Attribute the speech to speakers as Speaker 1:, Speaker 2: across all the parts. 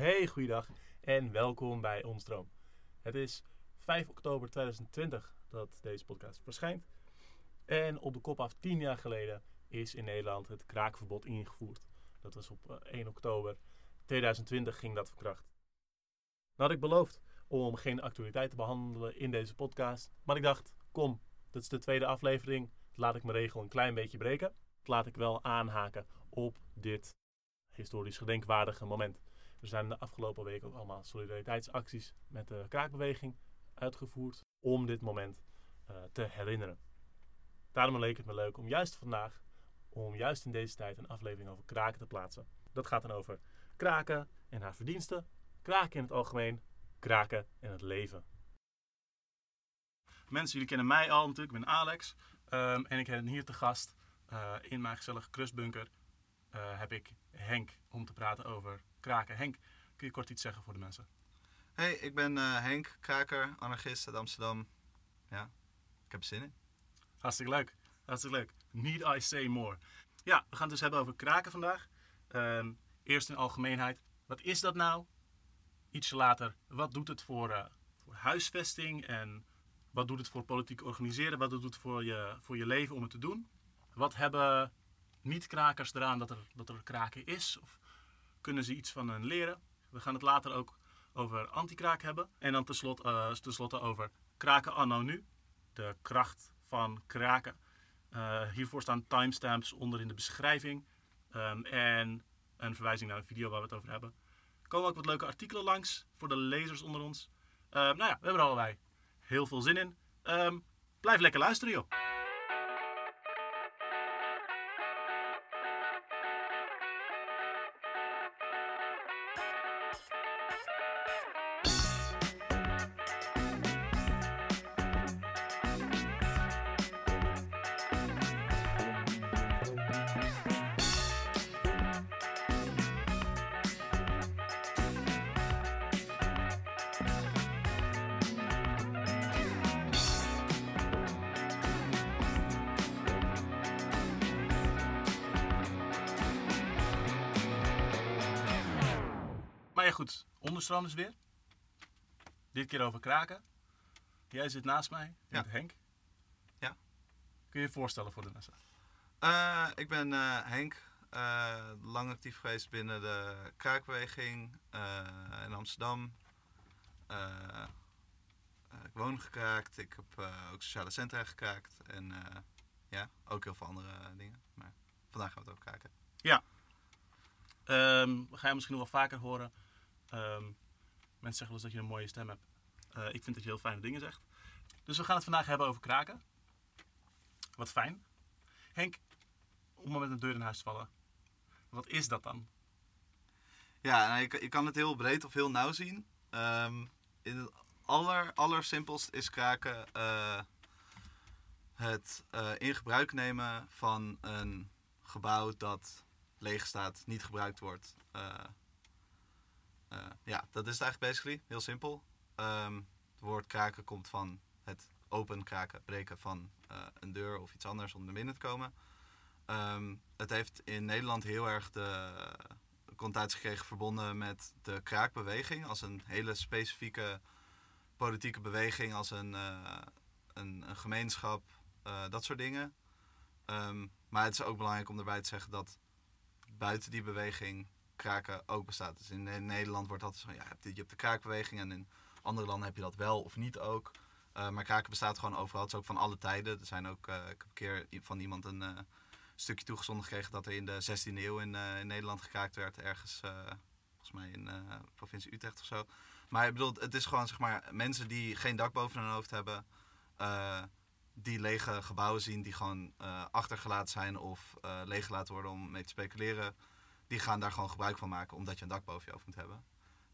Speaker 1: Hey, goeiedag en welkom bij Onstroom. Het is 5 oktober 2020 dat deze podcast verschijnt. En op de kop af 10 jaar geleden is in Nederland het kraakverbod ingevoerd. Dat was op eh, 1 oktober 2020 ging dat van kracht. Nou had ik beloofd om geen actualiteit te behandelen in deze podcast. Maar ik dacht, kom, dat is de tweede aflevering. Laat ik mijn regel een klein beetje breken. Laat ik wel aanhaken op dit historisch gedenkwaardige moment. Er zijn de afgelopen weken ook allemaal solidariteitsacties met de kraakbeweging uitgevoerd om dit moment eh, te herinneren. Daarom leek het me leuk om juist vandaag, om juist in deze tijd een aflevering over kraken te plaatsen. Dat gaat dan over kraken en haar verdiensten, kraken in het algemeen, kraken en het leven. Mensen, jullie kennen mij al natuurlijk, ik ben Alex. Ehm, en ik heb hier te gast eh, in mijn gezellige krustbunker eh, heb ik Henk om te praten over kraken. Henk, kun je kort iets zeggen voor de mensen?
Speaker 2: Hey, ik ben eh, Henk, kraker, anarchist uit Amsterdam. Ja, ik heb zin in.
Speaker 1: Hartstikke leuk. Hartstikke leuk. Need I say more? Ja, we gaan het dus hebben over kraken vandaag. Ehm, eerst in algemeenheid. Wat is dat nou? Ietsje later, wat doet het voor, eh, voor huisvesting en wat doet het voor politiek organiseren? Wat doet het voor je, voor je leven om het te doen? Wat hebben niet-krakers eraan dat er, dat er kraken is? Of kunnen ze iets van hen leren? We gaan het later ook over anti-kraak hebben. En dan tenslotte, eh, tenslotte over kraken anno nu. De kracht van kraken. Eh, hiervoor staan timestamps onder in de beschrijving. Ehm, en een verwijzing naar een video waar we het over hebben. Er komen ook wat leuke artikelen langs voor de lezers onder ons. Ehm, nou ja, we hebben er allebei heel veel zin in. Ehm, blijf lekker luisteren joh. Ja, goed. Onderstroom is weer. Dit keer over kraken. Jij zit naast mij.
Speaker 2: Ja.
Speaker 1: Henk.
Speaker 2: Ja.
Speaker 1: Kun je je voorstellen voor de mensen?
Speaker 2: Eh, ik ben eh, Henk, eh, lang actief geweest binnen de kraakbeweging in Amsterdam. Ik woon gekraakt, ik heb ook sociale centra gekraakt en ja, ook heel veel andere dingen. Maar vandaag gaan we het over kraken.
Speaker 1: Ehm, we gaan je misschien nog wel vaker horen. Ehm, mensen zeggen wel eens dat je een mooie stem hebt. Eh, ik vind dat je heel fijne dingen zegt. Dus we gaan het vandaag hebben over kraken. Wat fijn. Henk, om maar met een deur in huis te vallen. Wat is dat dan?
Speaker 2: Ja, nou, je, kan- het heel breed of heel nauw zien. Ehm, in het aller, allersimpelst is kraken eh, het eh, in gebruik nemen van een gebouw dat leeg staat, niet gebruikt wordt. Ja, dat is het eigenlijk basically. Heel simpel. Ehm, het woord kraken komt van het open kraken, breken van eh, een deur of iets anders om er binnen te komen. Ehm, het heeft in Nederland heel erg de connotatie gekregen verbonden met de kraakbeweging als een hele specifieke politieke beweging, als een, eh, een, een gemeenschap, eh, dat soort dingen. Ehm, maar het is ook belangrijk om erbij te zeggen dat buiten die beweging kraken ook bestaat. Dus in, Nederland wordt altijd zo, ja, je hebt, de, de kraakbeweging en in andere landen heb je dat wel of niet ook. Eh, maar kraken bestaat gewoon overal. Het is ook van alle tijden. Er zijn ook, eh, ik heb een keer van iemand een eh, stukje toegezonden gekregen dat er in de 16e eeuw in, Nederland gekraakt werd. Ergens, volgens mij in eh provincie Utrecht of zo. Maar ik bedoel, het is gewoon zeg maar mensen die geen dak boven hun hoofd hebben. die lege gebouwen zien die gewoon achtergelaten zijn of leeggelaten worden om mee te speculeren. Die gaan daar gewoon gebruik van maken omdat je een dak boven je hoofd moet hebben.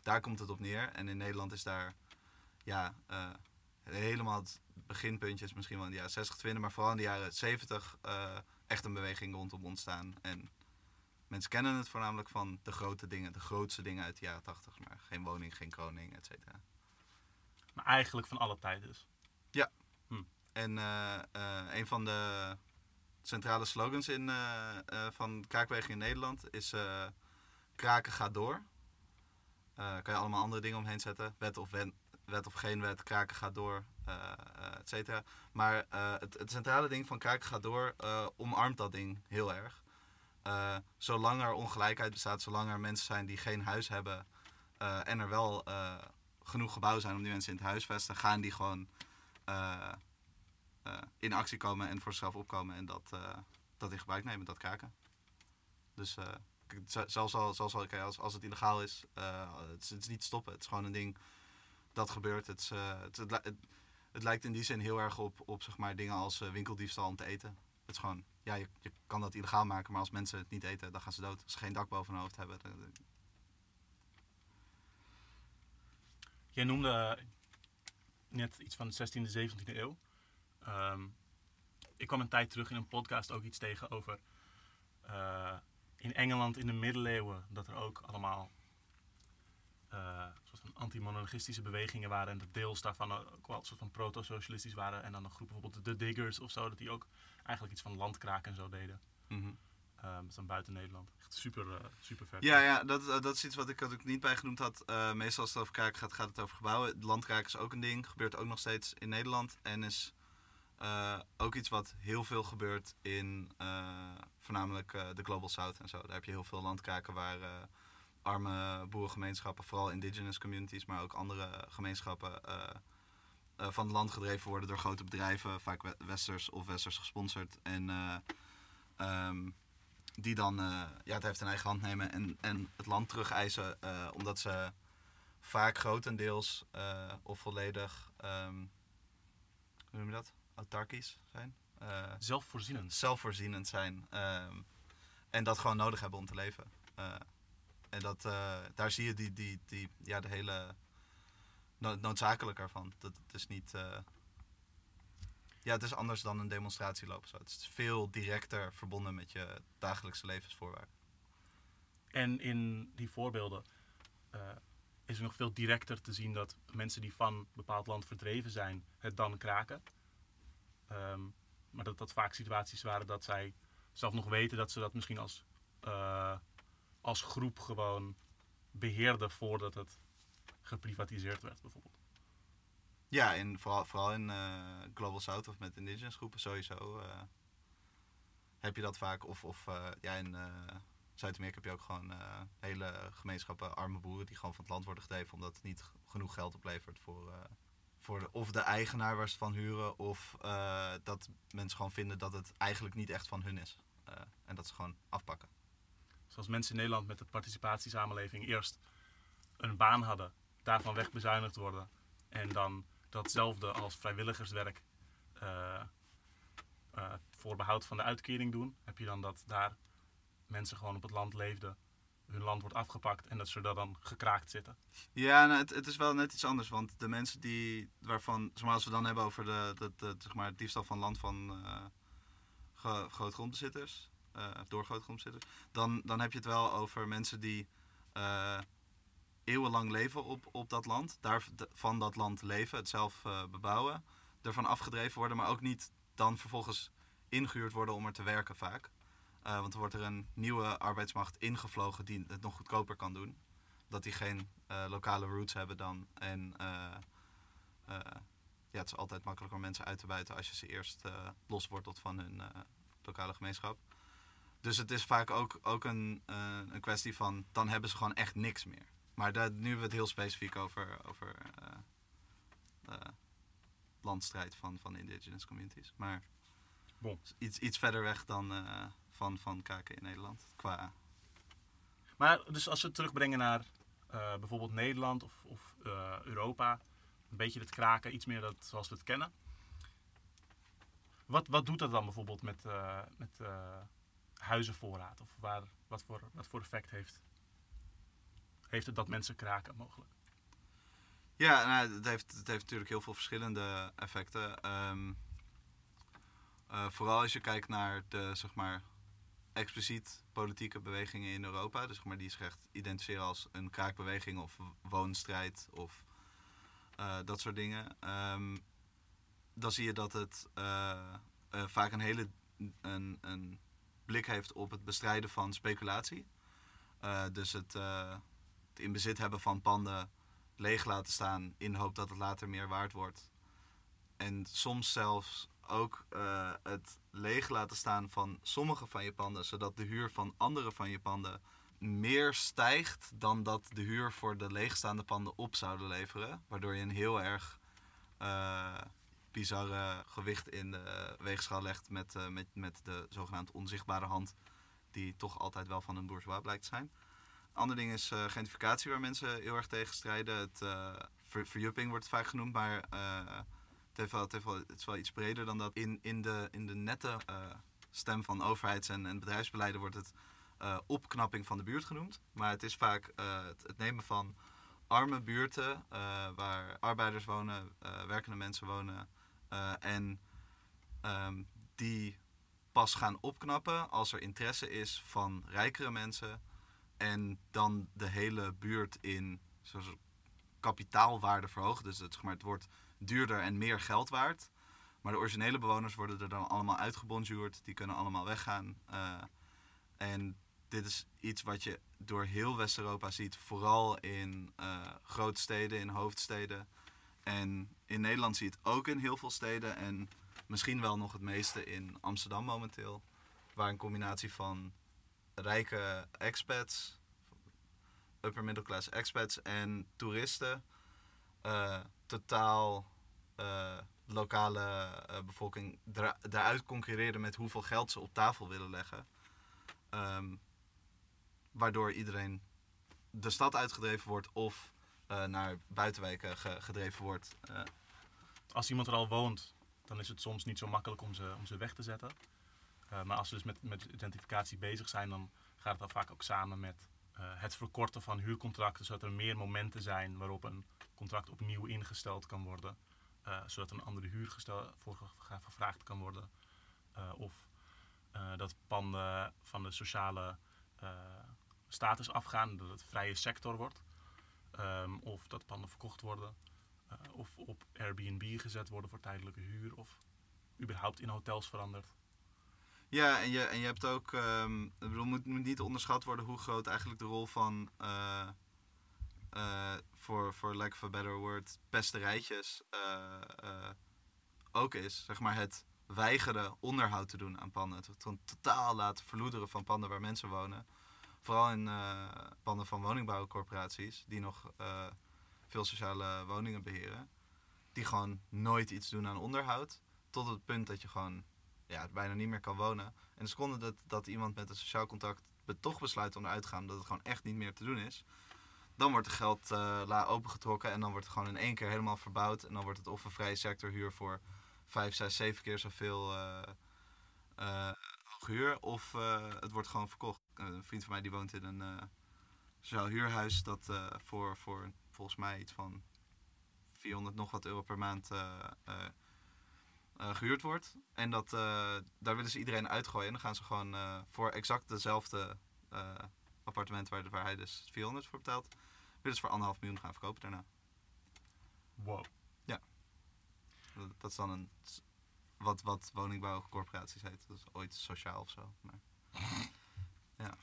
Speaker 2: Daar komt het op neer. En in Nederland is daar ja, eh, helemaal het beginpuntje is misschien wel in de jaren 60 te vinden, maar vooral in de jaren 70 eh, echt een beweging rondom ontstaan. En mensen kennen het voornamelijk van de grote dingen, de grootste dingen uit de jaren 80, maar geen woning, geen kroning, et cetera.
Speaker 1: Maar eigenlijk van alle tijden dus.
Speaker 2: En eh, eh, een van de centrale slogans in, eh, eh, van kraakbeweging in Nederland is eh, kraken gaat door. Kan je allemaal andere dingen omheen zetten. Wet of, wet of geen wet, kraken gaat door, et cetera. Maar het, het centrale ding van kraken gaat door omarmt dat ding heel erg. Zolang er ongelijkheid bestaat, zolang er mensen zijn die geen huis hebben en er wel genoeg gebouwen zijn om die mensen in het huisvesten, gaan die gewoon in actie komen en voor zichzelf opkomen en dat, eh, dat in gebruik nemen, dat kraken. Dus eh, zelfs al, zelfs al als, als het illegaal is, eh, het, is, het is niet stoppen. Het is gewoon een ding dat gebeurt. Het, is, eh, het, het, het, lijkt in die zin heel erg op, op zeg maar, dingen als eh, winkeldiefstal om te eten. Het is gewoon, ja, je, je kan dat illegaal maken, maar als mensen het niet eten, dan gaan ze dood. Als ze geen dak boven hun hoofd hebben.
Speaker 1: Jij noemde net iets van de 16e, 17e eeuw. Ehm, ik kwam een tijd terug in een podcast ook iets tegen over eh, in Engeland in de middeleeuwen dat er ook allemaal eh, soort van anti-monarchistische bewegingen waren en dat deels daarvan ook wel een soort van proto-socialistisch waren en dan een groep bijvoorbeeld de Diggers of zo, dat die ook eigenlijk iets van landkraken en zo deden. Ehm, dat is dan buiten Nederland. Echt super, eh, super vet.
Speaker 2: Ja, ja dat, dat is iets wat ik ook niet bij genoemd had. Meestal als het over kraken gaat, gaat het over gebouwen. Landkraken is ook een ding. Gebeurt ook nog steeds in Nederland. En is eh, ook iets wat heel veel gebeurt in eh, voornamelijk eh, de Global South en zo. Daar heb je heel veel landkraken waar arme boerengemeenschappen, vooral indigenous communities, maar ook andere gemeenschappen van het land gedreven worden door grote bedrijven, vaak we- westers of westers gesponsord. En eh, ehm, die dan ja, het heeft in eigen hand nemen en, en het land terugeisen, eh omdat ze vaak grotendeels of volledig, ehm, hoe noem je dat, autarkisch zijn. Eh,
Speaker 1: Zelfvoorzienend.
Speaker 2: zelfvoorzienend zijn. ehm, en dat gewoon nodig hebben om te leven. Eh, en dat, eh, daar zie je die, die, die, ja, de hele no noodzakelijk ervan. Dat het is niet... ja, het is anders dan een demonstratie lopen. Zo. Het is veel directer verbonden met je dagelijkse levensvoorwaarden.
Speaker 1: En in die voorbeelden is er nog veel directer te zien dat mensen die van een bepaald land verdreven zijn, het dan kraken. Ehm, maar dat dat vaak situaties waren dat zij zelf nog weten dat ze dat misschien als, eh, als groep gewoon beheerden voordat het geprivatiseerd werd, bijvoorbeeld.
Speaker 2: Ja, in, vooral, vooral in eh, Global South of met indigenous groepen sowieso eh, heb je dat vaak. Of, of ja, in Zuid-Amerika heb je ook gewoon hele gemeenschappen arme boeren die gewoon van het land worden gedreven omdat het niet genoeg geld oplevert voor, voor of de eigenaar waar ze van huren. Of eh, dat mensen gewoon vinden dat het eigenlijk niet echt van hun is. Eh, en dat ze gewoon afpakken.
Speaker 1: Zoals mensen in Nederland met de participatiesamenleving eerst een baan hadden, daarvan wegbezuinigd worden en dan datzelfde als vrijwilligerswerk eh, voor behoud van de uitkering doen, heb je dan dat daar mensen gewoon op het land leefden, hun land wordt afgepakt en dat ze daar dan gekraakt zitten.
Speaker 2: Ja, nou, het, het is wel net iets anders. Want de mensen die, waarvan, zeg maar, als we dan hebben over de, de, zeg maar, het diefstal van land van eh gro- grootgrondbezitters, eh, door grootgrondbezitters, dan, dan heb je het wel over mensen die eh, eeuwenlang leven op, op dat land, daar, van dat land leven, het zelf bebouwen, ervan afgedreven worden, maar ook niet dan vervolgens ingehuurd worden om er te werken vaak. Eh, want er wordt er een nieuwe arbeidsmacht ingevlogen die het nog goedkoper kan doen dat die geen eh, lokale roots hebben dan. En eh, ja, het is altijd makkelijker om mensen uit te buiten als je ze eerst loswortelt van hun lokale gemeenschap. Dus het is vaak ook, ook een, een kwestie van, dan hebben ze gewoon echt niks meer. Maar daar, nu hebben we het heel specifiek over, over landstrijd van, van indigenous communities. Maar
Speaker 1: Bon.
Speaker 2: iets, iets verder weg dan van, van kaken in Nederland. Qua
Speaker 1: Maar dus als we het terugbrengen naar eh, bijvoorbeeld Nederland of, of eh, Europa, een beetje het kraken, iets meer dat, zoals we het kennen. Wat, wat doet dat dan bijvoorbeeld met, eh, met huizenvoorraad? Of waar, wat, voor, wat voor effect heeft, heeft het dat mensen kraken mogelijk?
Speaker 2: Ja, nou, het, heeft, het heeft natuurlijk heel veel verschillende effecten. Ehm, eh, vooral als je kijkt naar de zeg maar, expliciet politieke bewegingen in Europa. Dus maar, die zich echt identificeren als een kraakbeweging of woonstrijd of eh, dat soort dingen. Ehm, dan zie je dat het eh, eh, vaak een hele een, een blik heeft op het bestrijden van speculatie. Dus het, het in bezit hebben van panden leeg laten staan in de hoop dat het later meer waard wordt. En soms zelfs ook het leeg laten staan van sommige van je panden, zodat de huur van andere van je panden meer stijgt dan dat de huur voor de leegstaande panden op zouden leveren. Waardoor je een heel erg eh, bizarre gewicht in de weegschaal legt met, eh, met, met de zogenaamd onzichtbare hand, die toch altijd wel van een bourgeois blijkt te zijn. Ander ding is uh, gentrificatie, waar mensen heel erg tegen strijden. Het, ver, verjupping wordt het vaak genoemd, maar het, is wel iets breder dan dat. In, in, de, in de nette stem van overheids- en, en bedrijfsbeleiden wordt het uh, opknapping van de buurt genoemd. Maar het is vaak uh, het, het, nemen van arme buurten waar arbeiders wonen, werkende mensen wonen. en um, die pas gaan opknappen als er interesse is van rijkere mensen. En dan de hele buurt in kapitaalwaarde verhogen. Dus zeg maar, het wordt duurder en meer geld waard. Maar de originele bewoners worden er dan allemaal uitgebonjourd. Die kunnen allemaal weggaan. en dit is iets wat je door heel West-Europa ziet, vooral in uh, grote steden, in hoofdsteden. En in Nederland zie je het ook in heel veel steden en misschien wel nog het meeste in Amsterdam momenteel. Waar een combinatie van rijke expats, upper middle class expats en toeristen uh, totaal uh, lokale bevolking daaruit concurreren met hoeveel geld ze op tafel willen leggen. Um, waardoor iedereen de stad uitgedreven wordt of uh, naar buitenwijken ge gedreven wordt.
Speaker 1: Als iemand er al woont, dan is het soms niet zo makkelijk om ze, om ze weg te zetten. Maar als ze dus met, met identificatie bezig zijn, dan gaat het dan vaak ook samen met het verkorten van huurcontracten, zodat er meer momenten zijn waarop een contract opnieuw ingesteld kan worden. zodat een andere huur voor gevraagd kan worden. of dat panden van de sociale status afgaan, dat het vrije sector wordt. Um, of dat panden verkocht worden. Of op Airbnb gezet worden voor tijdelijke huur. Of überhaupt in hotels veranderd.
Speaker 2: Ja, en je, en je hebt ook. Um, moet, niet onderschat worden hoe groot eigenlijk de rol van. Uh, uh, voor, voor lack of a better word, pesterijtjes uh, ook is. Zeg maar het weigeren onderhoud te doen aan panden. Het totaal laten verloederen van panden waar mensen wonen vooral in panden van woningbouwcorporaties, die nog veel sociale woningen beheren, die gewoon nooit iets doen aan onderhoud. Tot het punt dat je gewoon ja, bijna niet meer kan wonen. En de seconde dat, dat iemand met een sociaal contract toch besluit om eruit te gaan, dat het gewoon echt niet meer te doen is. Dan wordt de geldla uh, opengetrokken en dan wordt het gewoon in één keer helemaal verbouwd. En dan wordt het of een vrije sectorhuur voor vijf, zes, zeven keer zoveel huur of uh, het wordt gewoon verkocht. Uh, een vriend van mij die woont in een uh, sociaal huurhuis dat voor, voor volgens mij iets van 400 nog wat euro per maand gehuurd wordt. En dat, daar willen ze iedereen uitgooien. En dan gaan ze gewoon voor exact dezelfde appartement waar, waar hij dus 400 voor betaalt, willen ze voor anderhalf miljoen gaan verkopen daarna.
Speaker 1: Wow.
Speaker 2: Ja. Dat, dat is dan een wat, wat woningbouwcorporaties heet. Dat is ooit sociaal of zo. Maar, ja.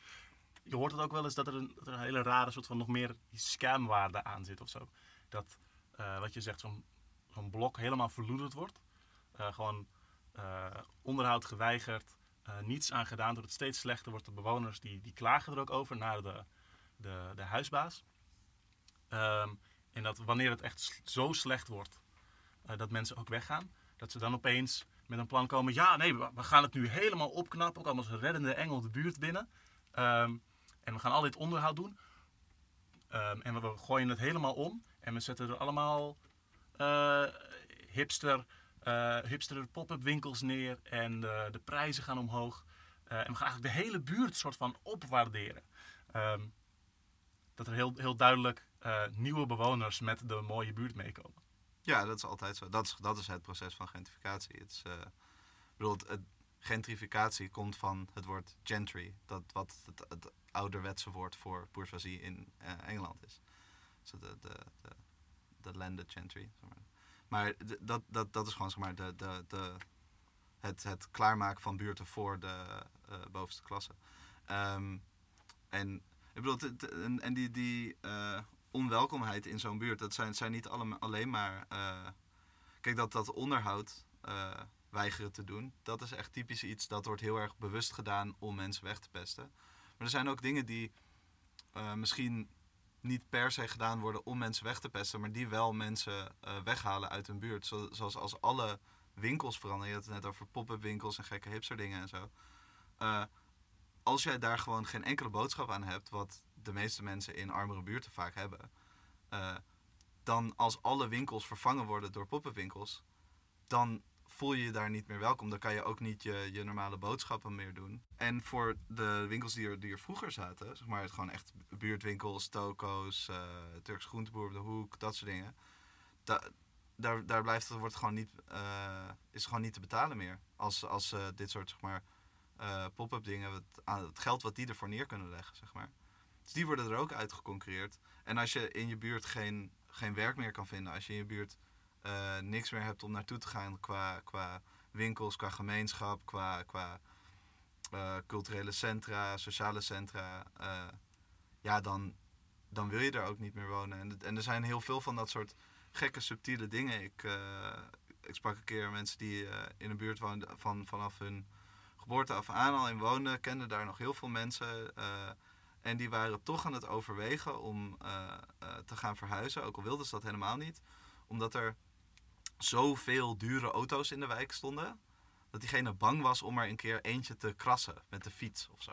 Speaker 1: Je hoort het ook wel eens dat er een, dat er een hele rare soort van nog meer scamwaarde aan zit of zo. Dat, uh, wat je zegt, zo'n zo'n blok helemaal verloederd wordt. Uh, gewoon uh, onderhoud geweigerd, niets aan gedaan. Doordat het steeds slechter wordt. De bewoners die, die klagen er ook over naar de, de, de huisbaas. Um, en dat wanneer het echt zo slecht wordt, dat mensen ook weggaan. Dat ze dan opeens met een plan komen. Ja, nee, we, gaan het nu helemaal opknappen. Ook allemaal als reddende engel de buurt binnen. Um, en we gaan al dit onderhoud doen. Um, en we, gooien het helemaal om. En we zetten er allemaal hipster, uh, hipster pop-up winkels neer. En uh, de prijzen gaan omhoog. en we gaan eigenlijk de hele buurt soort van opwaarderen. Um, dat er heel, heel duidelijk nieuwe bewoners met de mooie buurt meekomen.
Speaker 2: Ja, dat is altijd zo. Dat is, dat is het proces van gentrificatie. Het is, bedoel, het, gentrificatie komt van het woord gentry, dat wat het, het ouderwetse woord voor bourgeoisie in Engeland is. Dus de, de, de, de landed gentry. Zeg maar, maar dat, dat, dat is gewoon zeg maar, de, de, de, het, het klaarmaken van buurten voor de uh, bovenste klasse. Um, en Ik bedoel, en, en die, die eh, onwelkomheid in zo'n buurt, dat zijn, zijn niet alleen maar... eh, kijk, dat, dat onderhoud eh, weigeren te doen, dat is echt typisch iets dat wordt heel erg bewust gedaan om mensen weg te pesten. Maar er zijn ook dingen die eh, misschien niet per se gedaan worden om mensen weg te pesten, maar die wel mensen eh, weghalen uit hun buurt. Zo- zoals als alle winkels veranderen. Je had het net over pop-up winkels en gekke hipster dingen en zo. Eh, als jij daar gewoon geen enkele boodschap aan hebt, wat de meeste mensen in armere buurten vaak hebben, eh, dan als alle winkels vervangen worden door pop-up winkels, dan voel je je daar niet meer welkom. Dan kan je ook niet je, je normale boodschappen meer doen. En voor de winkels die er, die er vroeger zaten, zeg maar gewoon echt buurtwinkels, toko's, eh Turks groenteboer op de hoek, dat soort dingen. Da- daar, daar blijft het, wordt gewoon niet, eh, is gewoon niet te betalen meer. Als, als eh, dit soort zeg maar, pop-up dingen, het, het geld wat die ervoor neer kunnen leggen. Zeg maar. Dus die worden er ook uitgeconcurreerd. En als je in je buurt geen, geen werk meer kan vinden, als je in je buurt eh, niks meer hebt om naartoe te gaan qua, qua winkels, qua gemeenschap, qua, qua eh, culturele centra, sociale centra, eh, ja, dan, dan wil je er ook niet meer wonen. En, en er zijn heel veel van dat soort gekke, subtiele dingen. Ik, ik sprak een keer mensen die in een buurt woonden van, vanaf hun geboorte af aan al in woonden, kenden daar nog heel veel mensen. en die waren toch aan het overwegen om te gaan verhuizen, ook al wilden ze dat helemaal niet. Omdat er zoveel dure auto's in de wijk stonden, dat diegene bang was om er een keer eentje te krassen met de fiets of zo.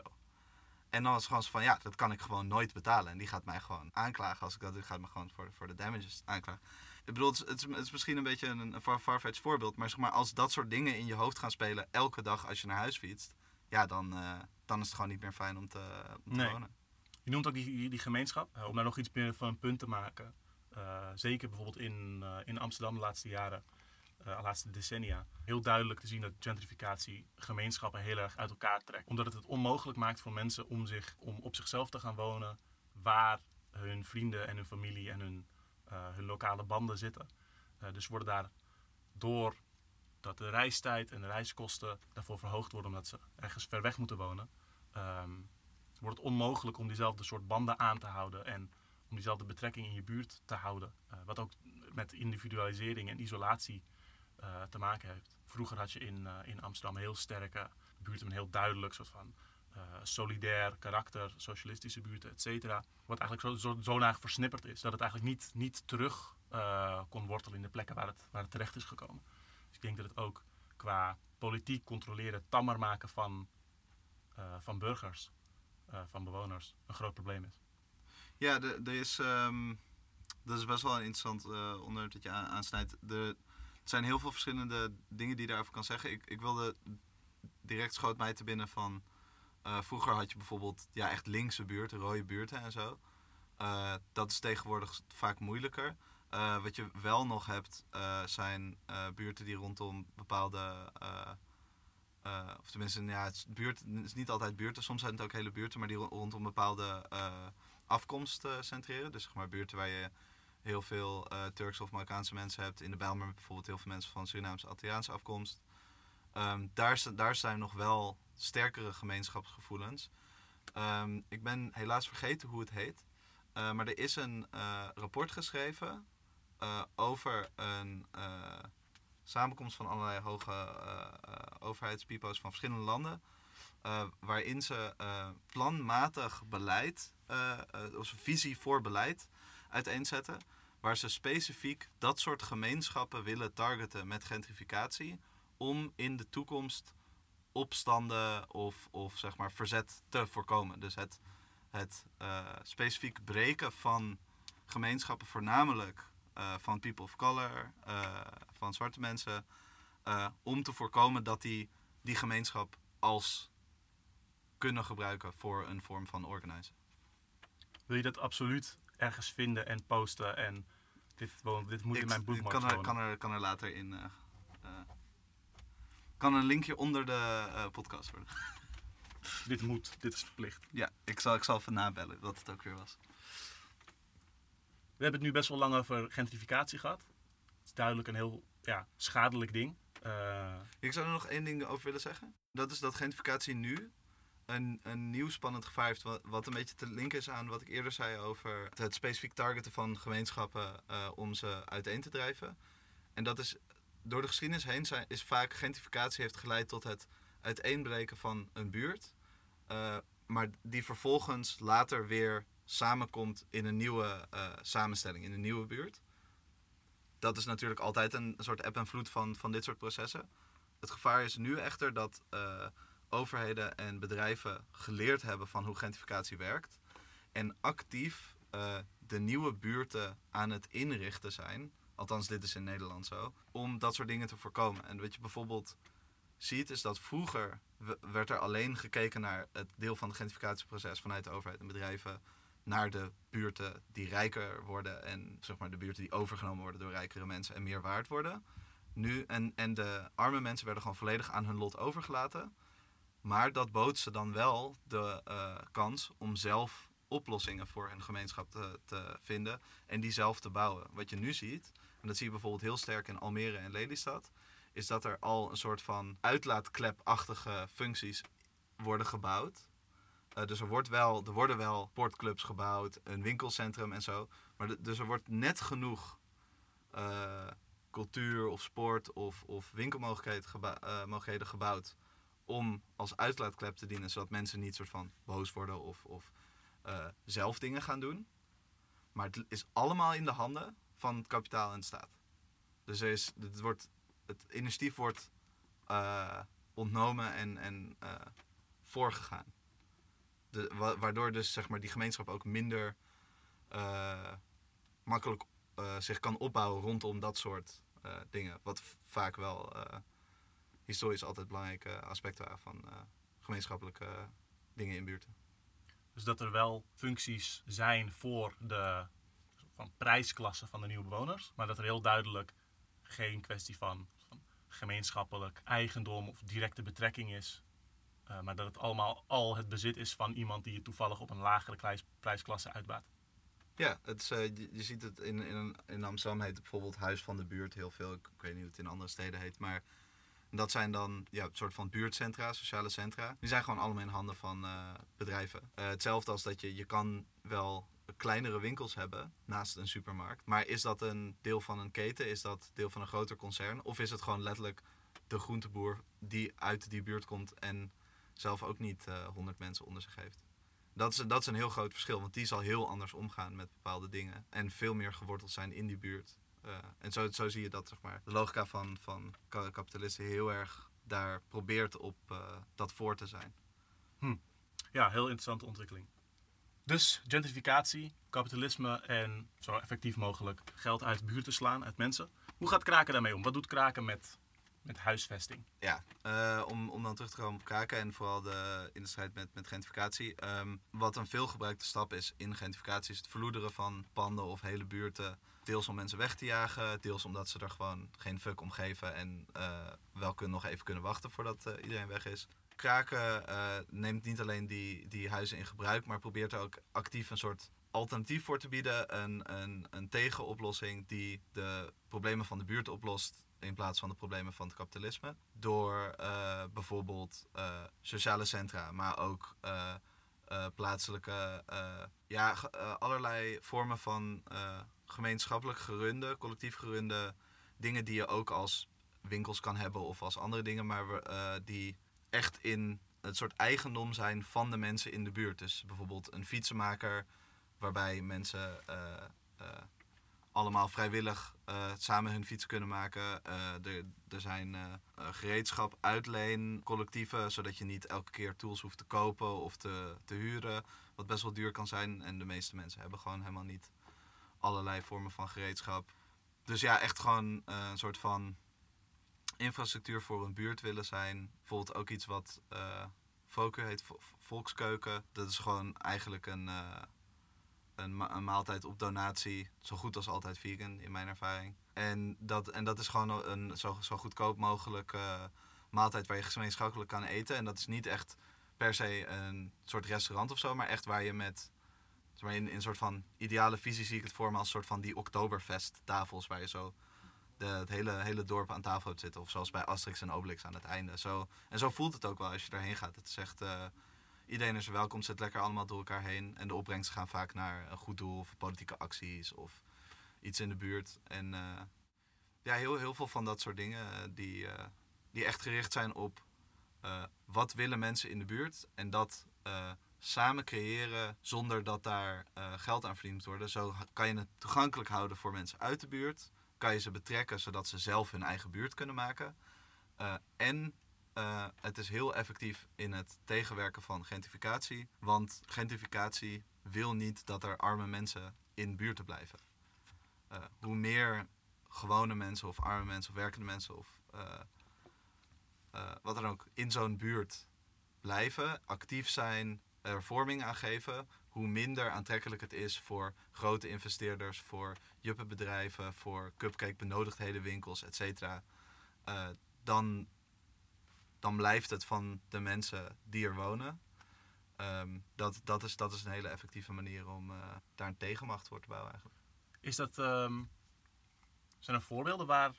Speaker 2: En dan was het gewoon zo van, ja, dat kan ik gewoon nooit betalen. En die gaat mij gewoon aanklagen als ik dat doe. Gaat me gewoon voor, voor de damages aanklagen. Ik bedoel, het is, het is, misschien een beetje een, een far- farfetched voorbeeld. Maar zeg maar, als dat soort dingen in je hoofd gaan spelen elke dag als je naar huis fietst. Ja, dan, eh, dan is het gewoon niet meer fijn om te, om te
Speaker 1: Nee.
Speaker 2: wonen.
Speaker 1: Je noemt ook die, die, die gemeenschap. Om daar nog iets meer van een punt te maken. Eh, zeker bijvoorbeeld in, eh, in Amsterdam de laatste jaren, eh, de laatste decennia. Heel duidelijk te zien dat gentrificatie gemeenschappen heel erg uit elkaar trekt. Omdat het het onmogelijk maakt voor mensen om, zich, om op zichzelf te gaan wonen waar hun vrienden en hun familie en hun, hun lokale banden zitten. Dus worden daar door dat de reistijd en de reiskosten daarvoor verhoogd worden omdat ze ergens ver weg moeten wonen. ehm, wordt het onmogelijk om diezelfde soort banden aan te houden en om diezelfde betrekking in je buurt te houden. Eh, wat ook met individualisering en isolatie eh, te maken heeft. Vroeger had je in, eh, in Amsterdam heel sterke buurten een heel duidelijk soort van solidair karakter, socialistische buurten, et cetera. Wat eigenlijk zo, zo, versnipperd is dat het eigenlijk niet, niet terug kon wortelen in de plekken waar het, waar het terecht is gekomen. Dus ik denk dat het ook qua politiek controleren, tammer maken van, van burgers, van bewoners, een groot probleem is.
Speaker 2: Ja, er is, ehm, dat is best wel een interessant eh, onderwerp dat je aan- aansnijdt. Er zijn heel veel verschillende dingen die je daarover kan zeggen. Ik, ik wilde direct schoot mij te binnen van... eh, vroeger had je bijvoorbeeld ja, echt linkse buurten, rode buurten en zo. Eh, dat is tegenwoordig vaak moeilijker. Wat je wel nog hebt, zijn buurten die rondom bepaalde... of tenminste, ja, het is, buurt, het is niet altijd buurten. Soms zijn het ook hele buurten, maar die ro- rondom bepaalde... afkomst eh, centreren. Dus zeg maar buurten waar je heel veel eh Turkse of Marokkaanse mensen hebt. In de Bijlmer bijvoorbeeld heel veel mensen van Surinaamse, Antilliaanse afkomst. Ehm, daar, daar zijn nog wel sterkere gemeenschapsgevoelens. Ehm, ik ben helaas vergeten hoe het heet. Eh, maar er is een rapport geschreven over een samenkomst van allerlei hoge overheidspipo's van verschillende landen. Eh, waarin ze eh, planmatig beleid, eh, of visie voor beleid uiteenzetten. Waar ze specifiek dat soort gemeenschappen willen targeten met gentrificatie. Om in de toekomst opstanden of, of zeg maar verzet te voorkomen. Dus het, het specifiek breken van gemeenschappen, voornamelijk van people of color, van zwarte mensen. om te voorkomen dat die die gemeenschap als kunnen gebruiken voor een vorm van organizen.
Speaker 1: Wil je dat absoluut ergens vinden en posten en dit, dit moet in mijn
Speaker 2: ik
Speaker 1: boekmark
Speaker 2: kan er, kan, er, kan er later in. eh, eh, kan een linkje onder de eh, podcast worden.
Speaker 1: Dit moet, dit is verplicht.
Speaker 2: Ja, ik zal, ik zal even nabellen wat het ook weer was.
Speaker 1: We hebben het nu best wel lang over gentrificatie gehad. Het is duidelijk een heel ja, schadelijk ding.
Speaker 2: Ik zou er nog één ding over willen zeggen. Dat is dat gentrificatie nu, een, een nieuw spannend gevaar heeft, wat, een beetje te linken is aan wat ik eerder zei over het specifiek targeten van gemeenschappen uh, om ze uiteen te drijven. En dat is door de geschiedenis heen is vaak gentrificatie heeft geleid tot het uiteenbreken van een buurt. Uh, maar die vervolgens later weer samenkomt in een nieuwe uh, samenstelling, in een nieuwe buurt. Dat is natuurlijk altijd een soort eb en vloed van, van dit soort processen. Het gevaar is nu echter dat overheden en bedrijven geleerd hebben van hoe gentrificatie werkt. En actief uh, de nieuwe buurten aan het inrichten zijn. Althans, dit is in Nederland zo. Om dat soort dingen te voorkomen. En wat je bijvoorbeeld ziet, is dat vroeger werd er alleen gekeken naar het deel van het gentrificatieproces vanuit de overheid en bedrijven naar de buurten die rijker worden en zeg maar de buurten die overgenomen worden door rijkere mensen en meer waard worden. Nu, en, en de arme mensen werden gewoon volledig aan hun lot overgelaten. Maar dat bood ze dan wel de uh, kans om zelf oplossingen voor hun gemeenschap te, te, vinden en die zelf te bouwen. Wat je nu ziet, en dat zie je bijvoorbeeld heel sterk in Almere en Lelystad, is dat er al een soort van uitlaatklepachtige functies worden gebouwd. Uh, dus er, wordt wel, er worden wel sportclubs gebouwd, een winkelcentrum en zo. Maar dus er wordt net genoeg uh, cultuur of sport of, of winkelmogelijkheden gebou gebouwd om als uitlaatklep te dienen, zodat mensen niet soort van boos worden of, of zelf dingen gaan doen. Maar het is allemaal in de handen van het kapitaal en de staat. Dus is, het, wordt, het initiatief wordt ontnomen en, en voorgegaan. De, waardoor dus zeg maar, die gemeenschap ook minder makkelijk zich kan opbouwen rondom dat soort dingen. Wat vaak wel historisch altijd belangrijke aspecten waren van gemeenschappelijke dingen in buurten.
Speaker 1: Dus dat er wel functies zijn voor de van prijsklasse van de nieuwe bewoners, maar dat er heel duidelijk geen kwestie van, van gemeenschappelijk eigendom of directe betrekking is uh, maar dat het allemaal al het bezit is van iemand die je toevallig op een lagere prijsklasse uitbaat.
Speaker 2: Ja, het is, uh, je, je, ziet het in, in, in Amsterdam heet het bijvoorbeeld Huis van de Buurt heel veel. Ik, ik weet niet hoe het in andere steden heet, maar dat zijn dan ja, een soort van buurtcentra, sociale centra. Die zijn gewoon allemaal in handen van uh, bedrijven. hetzelfde als dat je, je kan wel kleinere winkels hebben naast een supermarkt. Maar is dat een deel van een keten? Is dat deel van een groter concern? Of is het gewoon letterlijk de groenteboer die uit die buurt komt en zelf ook niet eh, 100 mensen onder zich heeft. Dat is, dat is een heel groot verschil, want die zal heel anders omgaan met bepaalde dingen. En veel meer geworteld zijn in die buurt. Uh, en zo, zo zie je dat zeg maar, de logica van, van kapitalisten heel erg daar probeert op uh, dat voor te zijn.
Speaker 1: Hm. Ja, heel interessante ontwikkeling. Dus gentrificatie, kapitalisme en zo effectief mogelijk geld uit buurten slaan, uit mensen. Hoe gaat Kraken daarmee om? Wat doet Kraken met met huisvesting.
Speaker 2: Ja, uh, om, om dan terug te komen op kraken en vooral de, in de strijd met, met gentrificatie. Um, wat een veelgebruikte stap is in gentrificatie is het verloederen van panden of hele buurten. Deels om mensen weg te jagen, deels omdat ze er gewoon geen fuck om geven en uh, wel kunnen, nog even kunnen wachten voordat uh, iedereen weg is. Kraken neemt niet alleen die, die huizen in gebruik, maar probeert er ook actief een soort alternatief voor te bieden. Een, een, een tegenoplossing die de problemen van de buurt oplost in plaats van de problemen van het kapitalisme. Door bijvoorbeeld sociale centra, maar ook plaatselijke, ja, allerlei vormen van gemeenschappelijk gerunde, collectief gerunde dingen die je ook als winkels kan hebben of als andere dingen, maar die echt in het soort eigendom zijn van de mensen in de buurt. Dus bijvoorbeeld een fietsenmaker waarbij mensen allemaal vrijwillig samen hun fiets kunnen maken. Er, zijn gereedschap, uitleen, collectieven, zodat je niet elke keer tools hoeft te kopen of te, te huren. Wat best wel duur kan zijn. En de meeste mensen hebben gewoon helemaal niet allerlei vormen van gereedschap. Dus ja, echt gewoon een soort van infrastructuur voor een buurt willen zijn. Bijvoorbeeld ook iets wat Foker heet, Volkskeuken. Dat is gewoon eigenlijk een een, een, maaltijd op donatie. Zo goed als altijd vegan, in mijn ervaring. En dat, en dat is gewoon een zo, zo goedkoop mogelijk uh, maaltijd waar je gemeenschappelijk kan eten. En dat is niet echt per se een soort restaurant of zo, maar echt waar je met. Maar in, in een soort van ideale visie zie ik het voor me als een soort van die Oktoberfest tafels waar je zo de, het hele, hele dorp aan tafel hebt zitten. Of zoals bij Asterix en Obelix aan het einde. Zo, en zo voelt het ook wel als je daarheen gaat. Het echt. Uh, iedereen is welkom, zit lekker allemaal door elkaar heen. En de opbrengsten gaan vaak naar een goed doel of politieke acties of iets in de buurt. En eh, ja, heel, heel veel van dat soort dingen eh, die, eh, die echt gericht zijn op eh, wat willen mensen in de buurt. En dat eh, samen creëren zonder dat daar eh, geld aan verdiend worden. Zo kan je het toegankelijk houden voor mensen uit de buurt. Kan je ze betrekken zodat ze zelf hun eigen buurt kunnen maken. Eh, en eh, het is heel effectief in het tegenwerken van gentrificatie. Want gentrificatie wil niet dat er arme mensen in buurten blijven. Hoe meer gewone mensen of arme mensen of werkende mensen of wat dan ook in zo'n buurt blijven, actief zijn, er vorming aan geven, hoe minder aantrekkelijk het is voor grote investeerders, voor juppenbedrijven, voor cupcake benodigdhedenwinkels, et cetera. Eh, dan, dan blijft het van de mensen die er wonen. Ehm, dat, dat, is, dat is een hele effectieve manier om eh, daar een tegenmacht voor te bouwen eigenlijk.
Speaker 1: Is dat, ehm, zijn er voorbeelden waar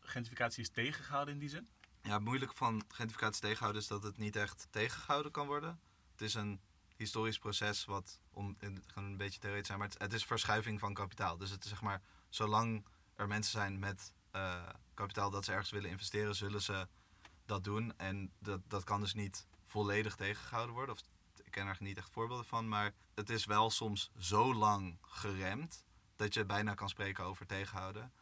Speaker 1: gentrificatie is tegengehouden in die zin?
Speaker 2: Ja, het moeilijke van gentrificatie tegenhouden is dat het niet echt tegengehouden kan worden. Het is een historisch proces wat, om in, gaan een beetje theoretisch zijn, maar het, is verschuiving van kapitaal. Dus het is zeg maar, zolang er mensen zijn met eh, kapitaal dat ze ergens willen investeren, zullen ze dat doen. En dat, dat kan dus niet volledig tegengehouden worden. Of, ik ken er niet echt voorbeelden van, maar het is wel soms zo lang geremd dat je bijna kan spreken over tegenhouden.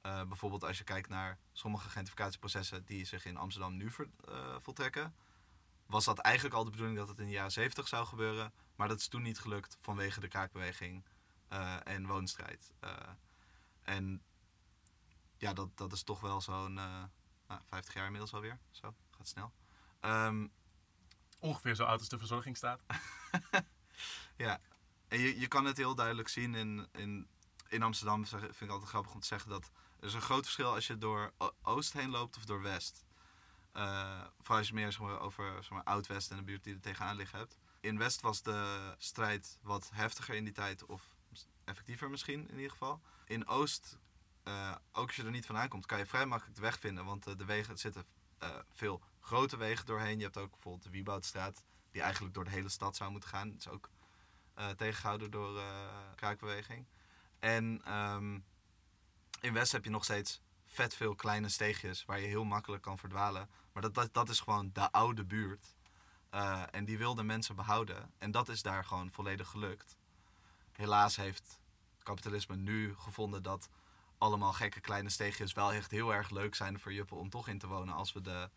Speaker 2: Eh, bijvoorbeeld als je kijkt naar sommige gentrificatieprocessen die zich in Amsterdam nu ver- eh, voltrekken, was dat eigenlijk al de bedoeling dat het in de jaren 70 zou gebeuren. Maar dat is toen niet gelukt vanwege de kraakbeweging eh, en woonstrijd. Eh, en ja, dat, dat is toch wel zo'n eh, nou, 50 jaar inmiddels alweer. Zo, gaat snel. Ehm,
Speaker 1: Ongeveer zo oud als de verzorgingsstaat.
Speaker 2: Ja, en je, je kan het heel duidelijk zien in, in, in Amsterdam. Vind ik altijd grappig om te zeggen dat er is een groot verschil als je door Oost heen loopt of door West. Vooral als je meer over zeg maar, Oud-West en de buurt die er tegenaan liggen hebt. In West was de strijd wat heftiger in die tijd, of effectiever misschien in ieder geval. In Oost, eh, ook als je er niet vandaan komt, kan je vrij makkelijk de weg vinden. Want eh, de wegen, zitten veel grote wegen doorheen. Je hebt ook bijvoorbeeld de Wieboudstraat, die eigenlijk door de hele stad zou moeten gaan. Dat is ook eh, tegengehouden door kraakbeweging. En ehm, in West heb je nog steeds vet veel kleine steegjes waar je heel makkelijk kan verdwalen. Maar dat, dat, dat is gewoon de oude buurt. Eh, en die wilden mensen behouden. En dat is daar gewoon volledig gelukt. Helaas heeft kapitalisme nu gevonden dat allemaal gekke kleine steegjes wel echt heel erg leuk zijn voor juppen om toch in te wonen als we de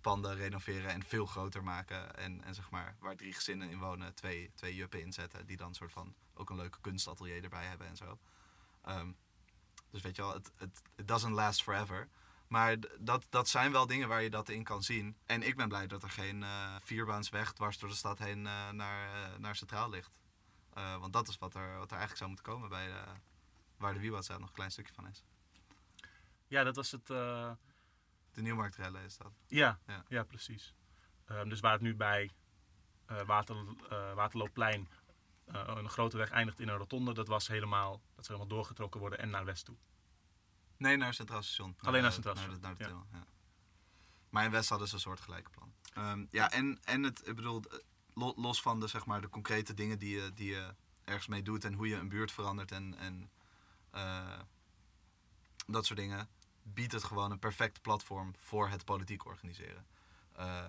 Speaker 2: panden renoveren en veel groter maken. En, en zeg maar, waar drie gezinnen in wonen, twee, twee juppen inzetten. Die dan soort van ook een leuke kunstatelier erbij hebben en zo. Ehm, dus weet je wel, het doesn't last forever. Maar dat, dat zijn wel dingen waar je dat in kan zien. En ik ben blij dat er geen eh vierbaansweg dwars door de stad heen eh, naar, eh, naar Centraal ligt. Want dat is wat er, wat er eigenlijk zou moeten komen bij de, waar de Wieboudstraat nog een klein stukje van is.
Speaker 1: Ja, dat was het.
Speaker 2: De Nieuwmarktrellen is dat.
Speaker 1: ja,
Speaker 2: Ja.
Speaker 1: ja. precies. Ehm, dus waar het nu bij Water, Waterloopplein een grote weg eindigt in een rotonde, dat was helemaal, dat zou helemaal doorgetrokken worden en naar west toe.
Speaker 2: Nee, naar Centraal Station.
Speaker 1: Alleen naar Centraal
Speaker 2: naar de-
Speaker 1: Station,
Speaker 2: Naar de ja. Maar in West hadden ze een soort gelijke plan. Ehm, ja, en, en het, ik bedoel, eh, lo- los van de, zeg maar, de concrete dingen die je, die je ergens mee doet en hoe je een buurt verandert en, en eh, dat soort dingen, biedt het gewoon een perfect platform voor het politiek organiseren. Eh,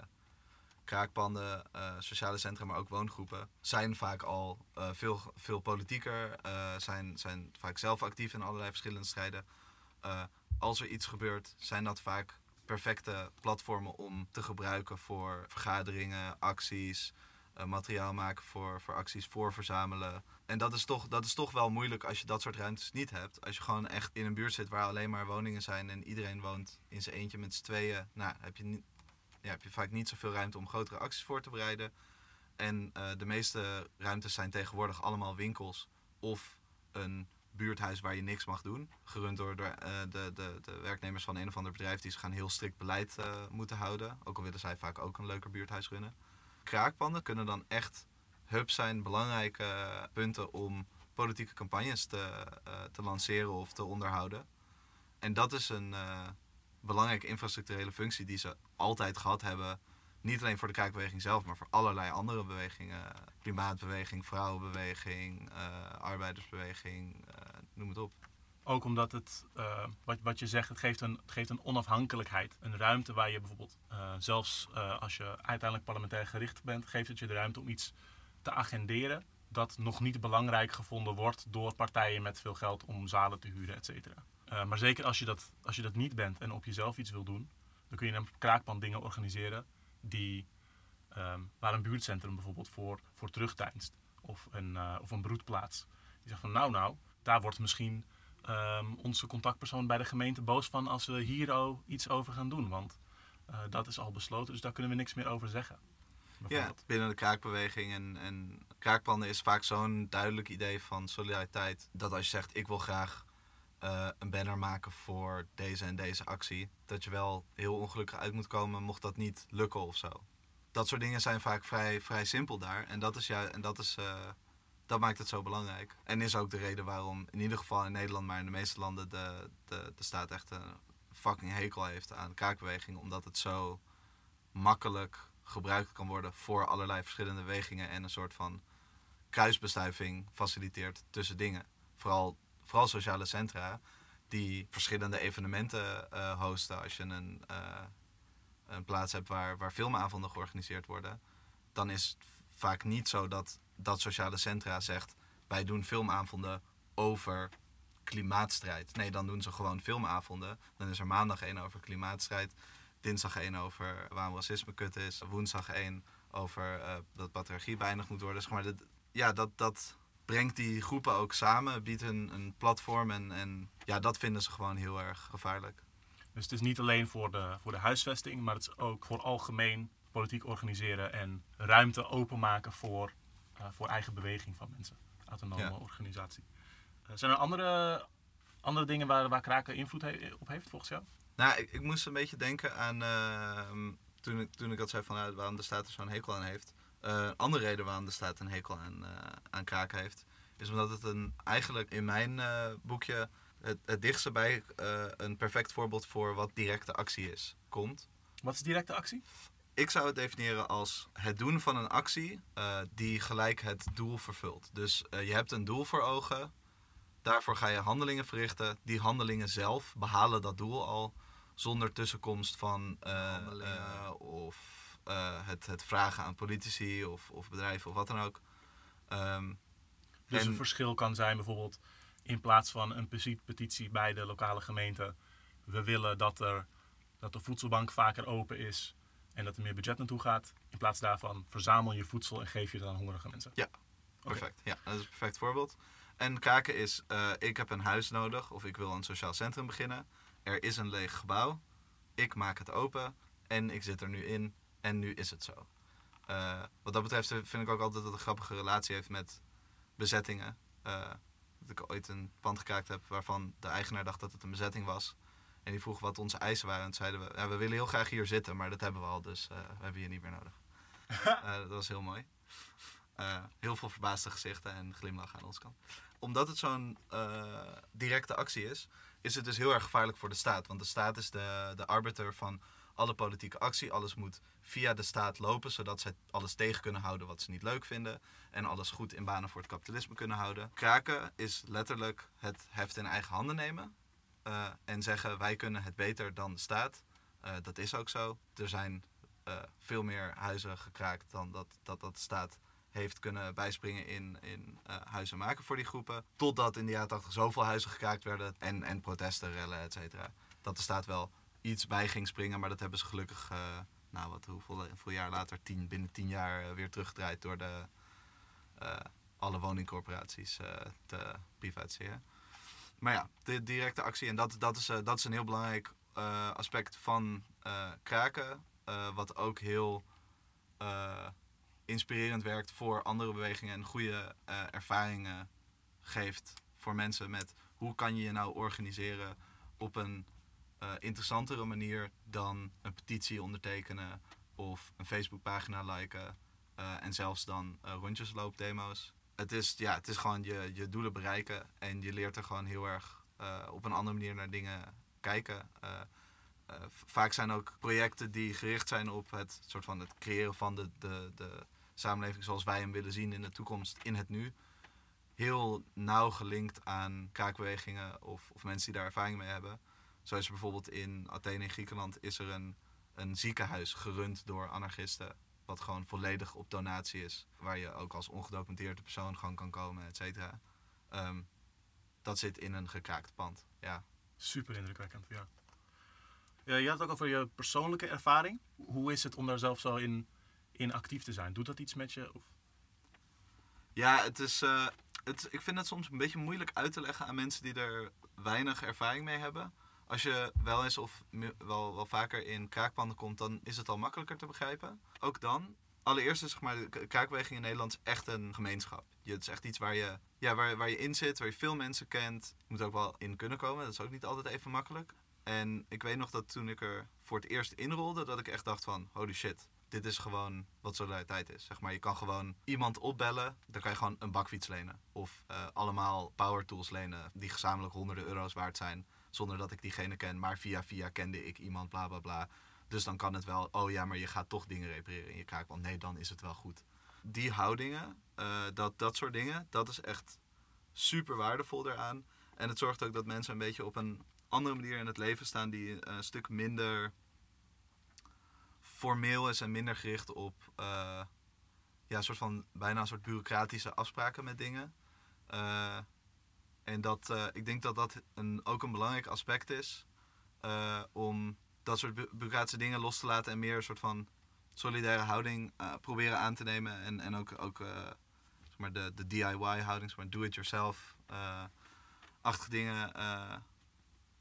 Speaker 2: kraakpanden, sociale centra, maar ook woongroepen zijn vaak al veel, veel politieker, zijn, zijn vaak zelf actief in allerlei verschillende strijden. Eh, als er iets gebeurt, zijn dat vaak perfecte platformen om te gebruiken voor vergaderingen, acties, eh, materiaal maken voor, voor acties, voor verzamelen. En dat is, toch, dat is toch wel moeilijk als je dat soort ruimtes niet hebt. Als je gewoon echt in een buurt zit waar alleen maar woningen zijn en iedereen woont in zijn eentje met z'n tweeën, nou, heb je, niet, ja, heb je vaak niet zoveel ruimte om grotere acties voor te bereiden. En eh, de meeste ruimtes zijn tegenwoordig allemaal winkels of een buurthuis waar je niks mag doen. Gerund door, door eh, de, de, de werknemers van een of ander bedrijf die zich gaan heel strikt beleid eh, moeten houden. Ook al willen zij vaak ook een leuker buurthuis runnen. Kraakpanden kunnen dan echt hubs zijn, belangrijke punten om politieke campagnes te, eh, te lanceren of te onderhouden. En dat is een belangrijke infrastructurele functie die ze altijd gehad hebben Niet alleen voor de kraakbeweging zelf, maar voor allerlei andere bewegingen. Klimaatbeweging, vrouwenbeweging, uh, arbeidersbeweging, uh, noem het op.
Speaker 1: Ook omdat het, uh, wat, wat je zegt, het geeft, een, het geeft een onafhankelijkheid. Een ruimte waar je bijvoorbeeld, zelfs als je uiteindelijk parlementair gericht bent, geeft het je de ruimte om iets te agenderen dat nog niet belangrijk gevonden wordt door partijen met veel geld om zalen te huren, et cetera. maar zeker als je, dat, als je dat niet bent en op jezelf iets wil doen, dan kun je een kraakpand dingen organiseren die, um, waar een buurtcentrum bijvoorbeeld voor, voor terugdeinst. Of een, uh, of een broedplaats. Die zegt van nou nou, daar wordt misschien um, onze contactpersoon bij de gemeente boos van als we hier iets over gaan doen. Want uh, dat is al besloten, dus daar kunnen we niks meer over zeggen.
Speaker 2: Ja, binnen de kraakbeweging en, en kraakpanden is vaak zo'n duidelijk idee van solidariteit. Dat als je zegt ik wil graag uh, een banner maken voor deze en deze actie. Dat je wel heel ongelukkig uit moet komen mocht dat niet lukken of zo. Dat soort dingen zijn vaak vrij, vrij simpel daar. En dat, is ja, en dat, is, uh, dat maakt het zo belangrijk. En is ook de reden waarom in ieder geval in Nederland, maar in de meeste landen, de, de, de staat echt een fucking hekel heeft aan kaakbeweging. Omdat het zo makkelijk gebruikt kan worden voor allerlei verschillende wegingen en een soort van kruisbestuiving faciliteert tussen dingen. Vooral vooral sociale centra, die verschillende evenementen uh, hosten. Als je een, uh, een plaats hebt waar, waar filmavonden georganiseerd worden, dan is het vaak niet zo dat dat sociale centra zegt: wij doen filmavonden over klimaatstrijd. Nee, dan doen ze gewoon filmavonden. Dan is er maandag één over klimaatstrijd, dinsdag één over waarom racisme kut is, woensdag één over uh, dat patriarchie beëindigd moet worden. Zeg maar, ja, dat, dat, brengt die groepen ook samen, biedt een, een platform en, en ja, dat vinden ze gewoon heel erg gevaarlijk.
Speaker 1: Dus het is niet alleen voor de, voor de huisvesting, maar het is ook voor algemeen politiek organiseren en ruimte openmaken voor, uh, voor eigen beweging van mensen. Autonome organisatie. Uh, zijn er andere, andere dingen waar, waar Kraken invloed op heeft volgens jou?
Speaker 2: Nou, ik, ik moest een beetje denken aan uh, toen, ik, toen ik dat zei van uh, waarom de staat er zo'n hekel aan heeft. Uh, andere reden waarom de staat een hekel aan, uh, aan kraken heeft, is omdat het een, eigenlijk in mijn uh, boekje het, het dichtste bij een perfect voorbeeld voor wat directe actie is, komt.
Speaker 1: Wat is directe actie?
Speaker 2: Ik zou het definiëren als het doen van een actie die gelijk het doel vervult. Dus je hebt een doel voor ogen, daarvoor ga je handelingen verrichten. Die handelingen zelf behalen dat doel al zonder tussenkomst van of uh, het, het vragen aan politici of, of bedrijven of wat dan ook. Um,
Speaker 1: dus en... een verschil kan zijn bijvoorbeeld in plaats van een petitie bij de lokale gemeente. We willen dat, er, dat de voedselbank vaker open is en dat er meer budget naartoe gaat. In plaats daarvan verzamel je voedsel en geef je het aan hongerige mensen.
Speaker 2: Ja, perfect. Ja, dat is een perfect voorbeeld. En kaken is, uh, ik heb een huis nodig of ik wil een sociaal centrum beginnen. Er is een leeg gebouw. Ik maak het open en ik zit er nu in en nu is het zo. Uh, wat dat betreft vind ik ook altijd dat het een grappige relatie heeft met bezettingen. Uh, dat ik ooit een pand gekraakt heb waarvan de eigenaar dacht dat het een bezetting was. En die vroeg wat onze eisen waren. En zeiden we, ja, we willen heel graag hier zitten, maar dat hebben we al, dus uh, we hebben je niet meer nodig. dat was heel mooi. heel veel verbaasde gezichten en glimlach aan ons kant. Omdat het zo'n directe actie is, is het dus heel erg gevaarlijk voor de staat. Want de staat is de, de arbiter van alle politieke actie. Alles moet via de staat lopen, zodat zij alles tegen kunnen houden wat ze niet leuk vinden. En alles goed in banen voor het kapitalisme kunnen houden. Kraken is letterlijk het heft in eigen handen nemen. Uh, en zeggen wij kunnen het beter dan de staat. Uh, dat is ook zo. Er zijn uh, veel meer huizen gekraakt dan dat, dat, dat de staat heeft kunnen bijspringen in, in huizen maken voor die groepen. Totdat in de jaren 80 zoveel huizen gekraakt werden en, en protesten, rellen, et cetera. Dat de staat wel iets bij ging springen. Maar dat hebben ze gelukkig, uh, nou wat, hoeveel, hoeveel jaar later, tien, binnen tien jaar uh, weer teruggedraaid door de, uh, alle woningcorporaties te privatiseren. Maar ja, de directe actie. En dat, dat, is, dat is een heel belangrijk aspect van kraken. wat ook heel inspirerend werkt voor andere bewegingen en goede ervaringen geeft voor mensen met hoe kan je je nou organiseren op een uh, interessantere manier dan een petitie ondertekenen of een Facebookpagina liken uh, en zelfs dan uh, rondjesloopdemo's. Het is, ja, het is gewoon je, je doelen bereiken en je leert er gewoon heel erg op een andere manier naar dingen kijken. eh, vaak zijn ook projecten die gericht zijn op het soort van het creëren van de, de, de samenleving zoals wij hem willen zien in de toekomst, in het nu. Heel nauw gelinkt aan kraakbewegingen of, of mensen die daar ervaring mee hebben. Zo is er bijvoorbeeld in Athene in Griekenland is er een, een ziekenhuis gerund door anarchisten. Wat gewoon volledig op donatie is. Waar je ook als ongedocumenteerde persoon gewoon kan komen, et cetera. Ehm, dat zit in een gekraakt pand. Ja.
Speaker 1: Super indrukwekkend, ja. ja. Je had het ook over je persoonlijke ervaring. Hoe is het om daar zelf zo in, in actief te zijn? Doet dat iets met je? Of?
Speaker 2: Ja, het is, eh, het, ik vind het soms een beetje moeilijk uit te leggen aan mensen die er weinig ervaring mee hebben. Als je wel eens of wel, wel vaker in kraakpanden komt, dan is het al makkelijker te begrijpen. Ook dan. Allereerst is zeg maar, de kraakbeweging in Nederland echt een gemeenschap. Het is echt iets waar je, ja, waar, waar je in zit, waar je veel mensen kent. Je moet ook wel in kunnen komen, dat is ook niet altijd even makkelijk. En ik weet nog dat toen ik er voor het eerst inrolde, dat ik echt dacht van, holy shit, dit is gewoon wat solidariteit is. Zeg maar, je kan gewoon iemand opbellen, dan kan je gewoon een bakfiets lenen. Of eh, allemaal power tools lenen die gezamenlijk honderden euro's waard zijn. Zonder dat ik diegene ken, maar via via kende ik iemand, bla bla bla. Dus dan kan het wel, oh ja, maar je gaat toch dingen repareren in je kraakpand. Nee, dan is het wel goed. Die houdingen, eh, dat, dat soort dingen, dat is echt super waardevol eraan. En het zorgt ook dat mensen een beetje op een andere manier in het leven staan die eh, een stuk minder formeel is en minder gericht op eh, ja, soort van bijna een soort bureaucratische afspraken met dingen. Eh, en dat, eh, ik denk dat dat een, ook een belangrijk aspect is eh, om dat soort bu- bureaucratische dingen los te laten en meer een soort van solidaire houding eh, proberen aan te nemen. En, en ook, ook zeg maar de, de DIY-houding, zeg maar do-it-yourself eh, achtige dingen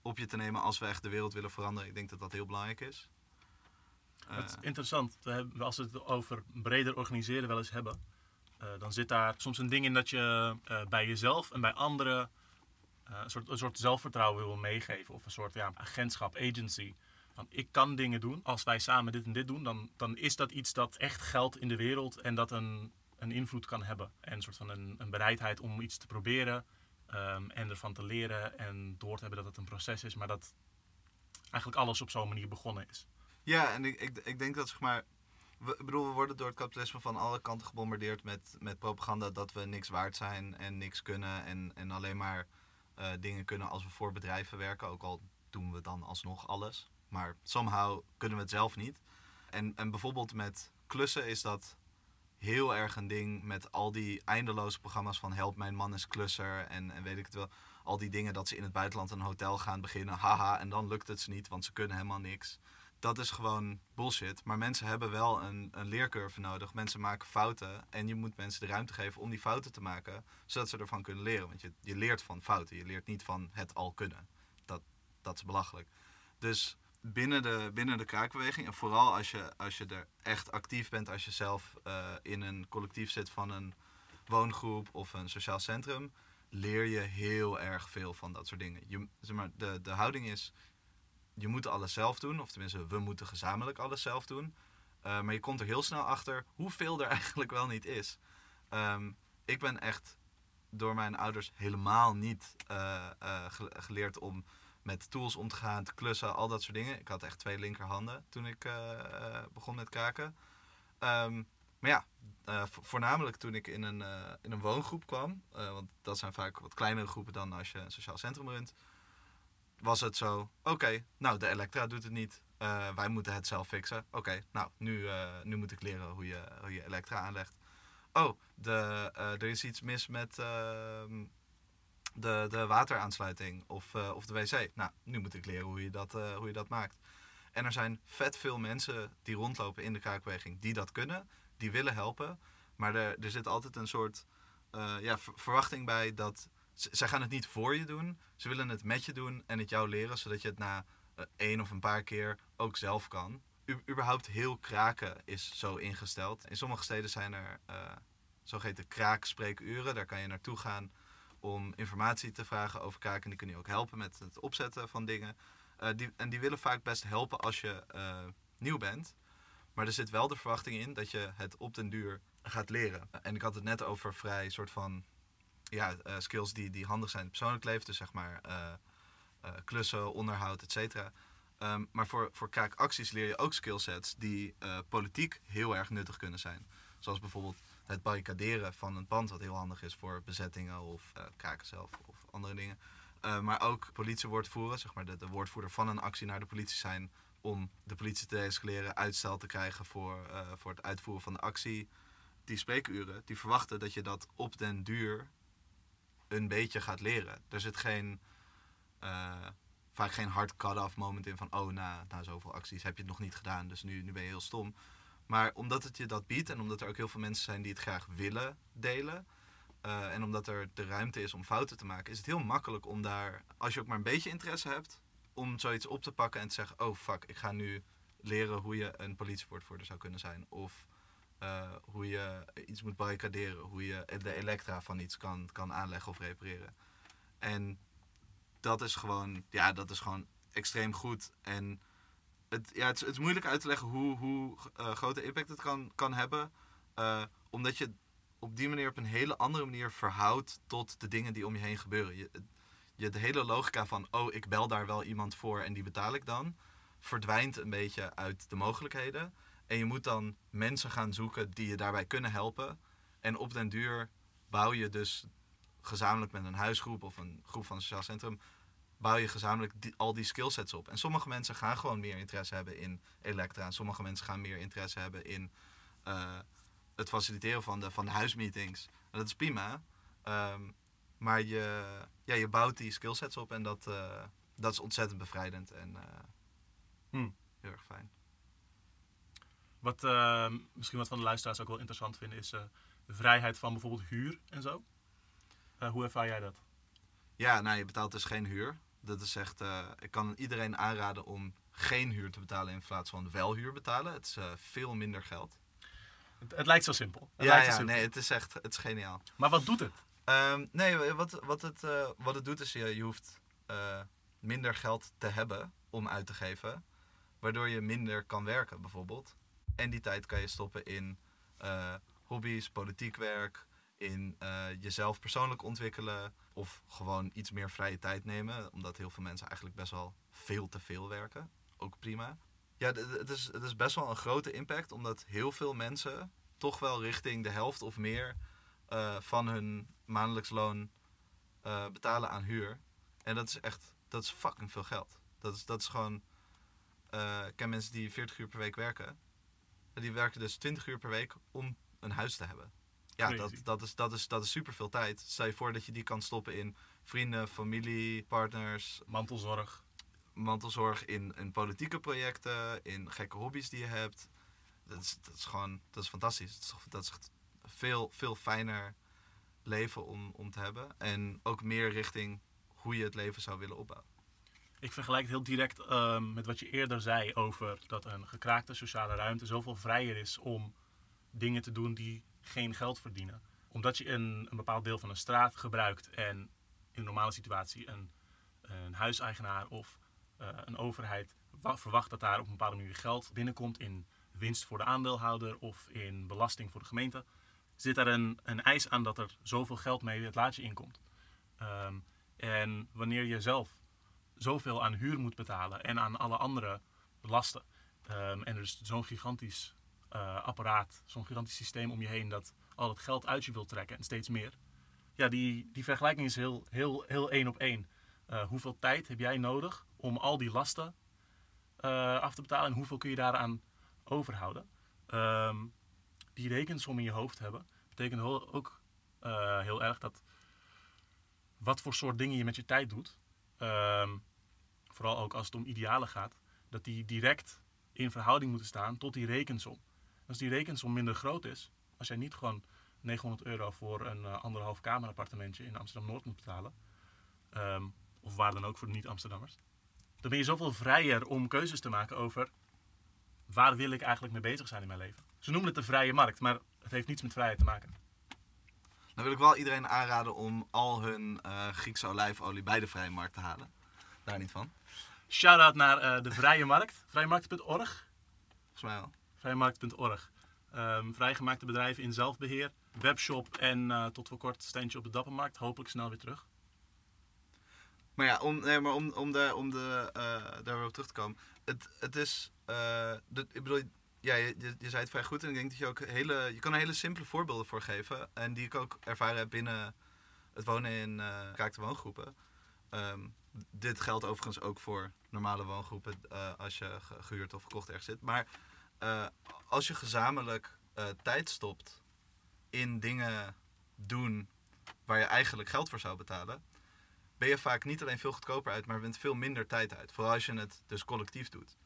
Speaker 2: op je te nemen als we echt de wereld willen veranderen. Ik denk dat dat heel belangrijk is.
Speaker 1: Het is interessant. We hebben, als we het over breder organiseren wel eens hebben, dan zit daar soms een ding in dat je eh, bij jezelf en bij anderen eh, een, soort, een soort zelfvertrouwen wil meegeven. Of een soort ja, agentschap, agency. Van, ik kan dingen doen. Als wij samen dit en dit doen, dan, dan is dat iets dat echt geldt in de wereld en dat een, een invloed kan hebben. En een soort van een, een bereidheid om iets te proberen ehm, en ervan te leren en door te hebben dat het een proces is, maar dat eigenlijk alles op zo'n manier begonnen is.
Speaker 2: Ja, en ik, ik denk dat zeg maar. We, bedoel, we worden door het kapitalisme van alle kanten gebombardeerd met, met propaganda dat we niks waard zijn en niks kunnen en, en alleen maar eh, dingen kunnen als we voor bedrijven werken. Ook al doen we dan alsnog alles. Maar somehow kunnen we het zelf niet. En, en bijvoorbeeld met klussen is dat heel erg een ding met al die eindeloze programma's van Help mijn man is klusser en, en weet ik het wel. Al die dingen dat ze in het buitenland een hotel gaan beginnen, haha, en dan lukt het ze niet, want ze kunnen helemaal niks dat is gewoon bullshit. Maar mensen hebben wel een, een leercurve nodig. Mensen maken fouten. En je moet mensen de ruimte geven om die fouten te maken. Zodat ze ervan kunnen leren. Want je, je leert van fouten. Je leert niet van het al kunnen. Dat, dat is belachelijk. Dus binnen de, binnen de kraakbeweging. En vooral als je, als je er echt actief bent. Als je zelf eh, in een collectief zit van een woongroep of een sociaal centrum. Leer je heel erg veel van dat soort dingen. Je, zeg maar, de, de houding is je moet alles zelf doen. Of tenminste, we moeten gezamenlijk alles zelf doen. Uh, maar je komt er heel snel achter hoeveel er eigenlijk wel niet is. Um, ik ben echt door mijn ouders helemaal niet uh, uh, geleerd om met tools om te gaan, te klussen, al dat soort dingen. Ik had echt twee linkerhanden toen ik begon met kraken. Um, maar ja, voornamelijk toen ik in een, in een woongroep kwam. want dat zijn vaak wat kleinere groepen dan als je een sociaal centrum runt was het zo, oké, nou de Elektra doet het niet, uh, wij moeten het zelf fixen. Oké, nou nu, uh, nu moet ik leren hoe je, hoe je Elektra aanlegt. Oh, de, uh, er is iets mis met ehm, de, de wateraansluiting of, of de wc. Nou, nu moet ik leren hoe je, dat, hoe je dat maakt. En er zijn vet veel mensen die rondlopen in de kraakbeweging die dat kunnen, die willen helpen. Maar er, er zit altijd een soort ja, verwachting bij dat zij gaan het niet voor je doen. Ze willen het met je doen en het jou leren, zodat je het na uh, één of een paar keer ook zelf kan. U überhaupt heel kraken is zo ingesteld. In sommige steden zijn er uh, zogeheten kraakspreekuren. Daar kan je naartoe gaan om informatie te vragen over kraken. En die kunnen je ook helpen met het opzetten van dingen. Uh, die, en die willen vaak best helpen als je nieuw bent. Maar er zit wel de verwachting in dat je het op den duur gaat leren. En ik had het net over vrij soort van ja, uh, skills die, die handig zijn in het persoonlijk leven. Dus zeg maar uh, uh, klussen, onderhoud, et cetera. Ehm, maar voor, voor kraakacties leer je ook skillsets die eh, politiek heel erg nuttig kunnen zijn. Zoals bijvoorbeeld het barricaderen van een pand, wat heel handig is voor bezettingen of eh, kraken zelf of andere dingen. Eh, maar ook politiewoordvoeren, zeg maar de, de woordvoerder van een actie naar de politie zijn om de politie te escaleren, uitstel te krijgen voor, eh, voor het uitvoeren van de actie. Die spreekuren, die verwachten dat je dat op den duur een beetje gaat leren. Er zit geen, eh, vaak geen hard cut-off moment in van, oh, na, na zoveel acties heb je het nog niet gedaan, dus nu, nu ben je heel stom. Maar omdat het je dat biedt en omdat er ook heel veel mensen zijn die het graag willen delen, eh, en omdat er de ruimte is om fouten te maken, is het heel makkelijk om daar, als je ook maar een beetje interesse hebt, om zoiets op te pakken en te zeggen: Oh fuck, ik ga nu leren hoe je een politiewoordvoerder zou kunnen zijn. Of eh, hoe je iets moet barricaderen, hoe je de elektra van iets kan, kan aanleggen of repareren. En dat is gewoon, ja, dat is gewoon extreem goed. En het, ja, het, is, moeilijk uit te leggen hoe, hoe eh, grote impact het kan, kan hebben. eh, omdat je op die manier op een hele andere manier verhoudt tot de dingen die om je heen gebeuren. Je, je, de hele logica van, oh, ik bel daar wel iemand voor en die betaal ik dan, verdwijnt een beetje uit de mogelijkheden. En je moet dan mensen gaan zoeken die je daarbij kunnen helpen. En op den duur bouw je dus gezamenlijk met een huisgroep of een groep van een sociaal centrum, bouw je gezamenlijk die, al die skillsets op. En sommige mensen gaan gewoon meer interesse hebben in elektra. En sommige mensen gaan meer interesse hebben in eh, het faciliteren van de, van de huismeetings. En dat is prima. Ehm, maar je, ja, je bouwt die skillsets op en dat, eh, dat is ontzettend bevrijdend en eh,
Speaker 1: Hmm.
Speaker 2: heel erg fijn.
Speaker 1: Wat eh, misschien wat van de luisteraars ook wel interessant vinden is eh, de vrijheid van bijvoorbeeld huur en zo. Eh, hoe ervaar jij dat?
Speaker 2: Ja, nou, je betaalt dus geen huur. Dat is echt, eh, ik kan iedereen aanraden om geen huur te betalen in plaats van wel huur betalen. Het is veel minder geld.
Speaker 1: Het, het lijkt zo simpel. Het
Speaker 2: ja,
Speaker 1: lijkt zo
Speaker 2: ja
Speaker 1: simpel.
Speaker 2: nee, het is echt het is geniaal.
Speaker 1: Maar wat doet het?
Speaker 2: Ehm, nee, wat, wat, het, wat het doet is je, je hoeft minder geld te hebben om uit te geven. Waardoor je minder kan werken bijvoorbeeld. En die tijd kan je stoppen in eh, hobby's, politiek werk, in eh, jezelf persoonlijk ontwikkelen. Of gewoon iets meer vrije tijd nemen. Omdat heel veel mensen eigenlijk best wel veel te veel werken. Ook prima. Ja, het is, het is best wel een grote impact. Omdat heel veel mensen toch wel richting de helft of meer eh, van hun maandelijks loon betalen aan huur. En dat is echt, dat is fucking veel geld. Dat is, dat is gewoon, ik ken mensen die 40 uur per week werken. En die werken dus 20 uur per week om een huis te hebben. Ja, dat,
Speaker 1: Crazy.
Speaker 2: dat, is, dat, is, dat is super veel tijd. Stel je voor dat je die kan stoppen in vrienden, familie, partners,
Speaker 1: Mantelzorg.
Speaker 2: mantelzorg, in, in politieke projecten, in gekke hobby's die je hebt. Dat is, dat is gewoon, dat is fantastisch. Dat is, dat is veel, veel fijner leven om, om te hebben. En ook meer richting hoe je het leven zou willen opbouwen.
Speaker 1: Ik vergelijk het heel direct ehm, met wat je eerder zei over dat een gekraakte sociale ruimte zoveel vrijer is om dingen te doen die geen geld verdienen. Omdat je een, een bepaald deel van een straat gebruikt en in een normale situatie een, een huiseigenaar of eh, een overheid wa- verwacht dat daar op een bepaalde manier geld binnenkomt in winst voor de aandeelhouder of in belasting voor de gemeente, zit daar een, een eis aan dat er zoveel geld mee het laadje inkomt. Ehm, en wanneer je zelf zoveel aan huur moet betalen en aan alle andere lasten. ehm, en er is zo'n gigantisch eh, apparaat, zo'n gigantisch systeem om je heen dat al het geld uit je wil trekken en steeds meer. Ja, die, die vergelijking is heel, heel, heel één op één. Eh, hoeveel tijd heb jij nodig om al die lasten eh, af te betalen en hoeveel kun je daaraan overhouden? Ehm, die rekensom in je hoofd hebben betekent ook heel erg dat wat voor soort dingen je met je tijd doet, Ehm, vooral ook als het om idealen gaat, dat die direct in verhouding moeten staan tot die rekensom. Als die rekensom minder groot is, als jij niet gewoon 900 euro voor een eh, anderhalf kamer appartementje in Amsterdam-Noord moet betalen, ehm, of waar dan ook voor de niet-Amsterdammers, dan ben je zoveel vrijer om keuzes te maken over waar wil ik eigenlijk mee bezig zijn in mijn leven. Ze noemen het de vrije markt, maar het heeft niets met vrijheid te maken.
Speaker 2: Dan wil ik wel iedereen aanraden om al hun eh, Griekse olijfolie bij de vrije markt te halen. Daar niet van,
Speaker 1: Shout-out naar eh, de Vrije Markt, vrijemarkt.org.
Speaker 2: volgens mij wel.
Speaker 1: Vrijmarkt.org. Ehm, vrijgemaakte bedrijven in zelfbeheer, webshop en eh, tot voor kort steentje op de Dappermarkt. Hopelijk snel weer terug.
Speaker 2: Maar ja, om, nee, maar om, om, de, om de, daar weer op terug te komen. Het, het is, de, ik bedoel, ja, je, je, zei het vrij goed en ik denk dat je ook hele, je kan er hele simpele voorbeelden voor geven. En die ik ook ervaren heb binnen het wonen in uh, kraakte woongroepen. Ehm, dit geldt overigens ook voor normale woongroepen eh, als je ge- gehuurd of gekocht ergens zit. Maar eh, als je gezamenlijk eh, tijd stopt in dingen doen waar je eigenlijk geld voor zou betalen, ben je vaak niet alleen veel goedkoper uit, maar wint veel minder tijd uit. Vooral als je het dus collectief doet.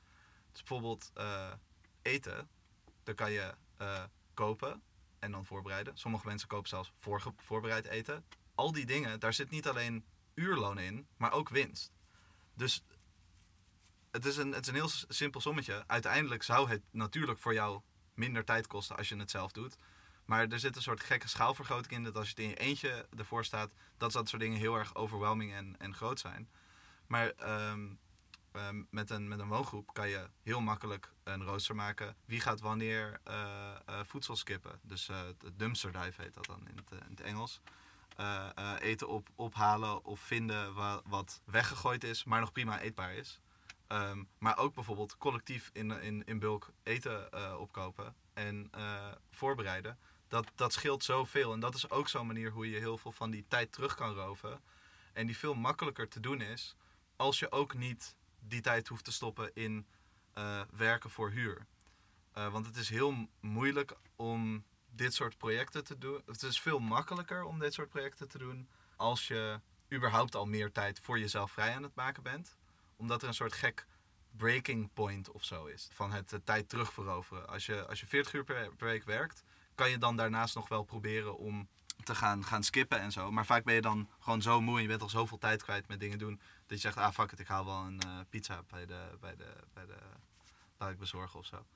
Speaker 2: Dus bijvoorbeeld eh, eten, dan kan je eh, kopen en dan voorbereiden. Sommige mensen kopen zelfs voorge- voorbereid eten. Al die dingen, daar zit niet alleen uurloon in, maar ook winst. Dus het is een, het is een heel simpel sommetje. Uiteindelijk zou het natuurlijk voor jou minder tijd kosten als je het zelf doet. Maar er zit een soort gekke schaalvergroting in. Dat als je het in je eentje ervoor staat, dat dat soort dingen heel erg overwhelming en, en groot zijn. Maar ehm, ehm, met, een, met een woongroep kan je heel makkelijk een rooster maken. Wie gaat wanneer eh, eh, voedsel skippen? Dus eh het dumpster dive heet dat dan in het, eh, in het Engels. Eh, eh, eten op, ophalen of vinden wa- wat weggegooid is, maar nog prima eetbaar is. Ehm, maar ook bijvoorbeeld collectief in, in, in bulk eten eh, opkopen en eh, voorbereiden. Dat, dat scheelt zoveel. En dat is ook zo'n manier hoe je heel veel van die tijd terug kan roven. En die veel makkelijker te doen is als je ook niet die tijd hoeft te stoppen in eh, werken voor huur. Eh, want het is heel moeilijk om dit soort projecten te doen. Het is veel makkelijker om dit soort projecten te doen als je überhaupt al meer tijd voor jezelf vrij aan het maken bent. Omdat er een soort gek breaking point of zo is. Van het de tijd terugveroveren. Als je, als je 40 uur per week werkt, kan je dan daarnaast nog wel proberen om te gaan, gaan skippen en zo. Maar vaak ben je dan gewoon zo moe en je bent al zoveel tijd kwijt met dingen doen. Dat je zegt, ah fuck it, ik haal wel een eh, pizza bij de, bij de, bij de, laat ik bezorgen of zo.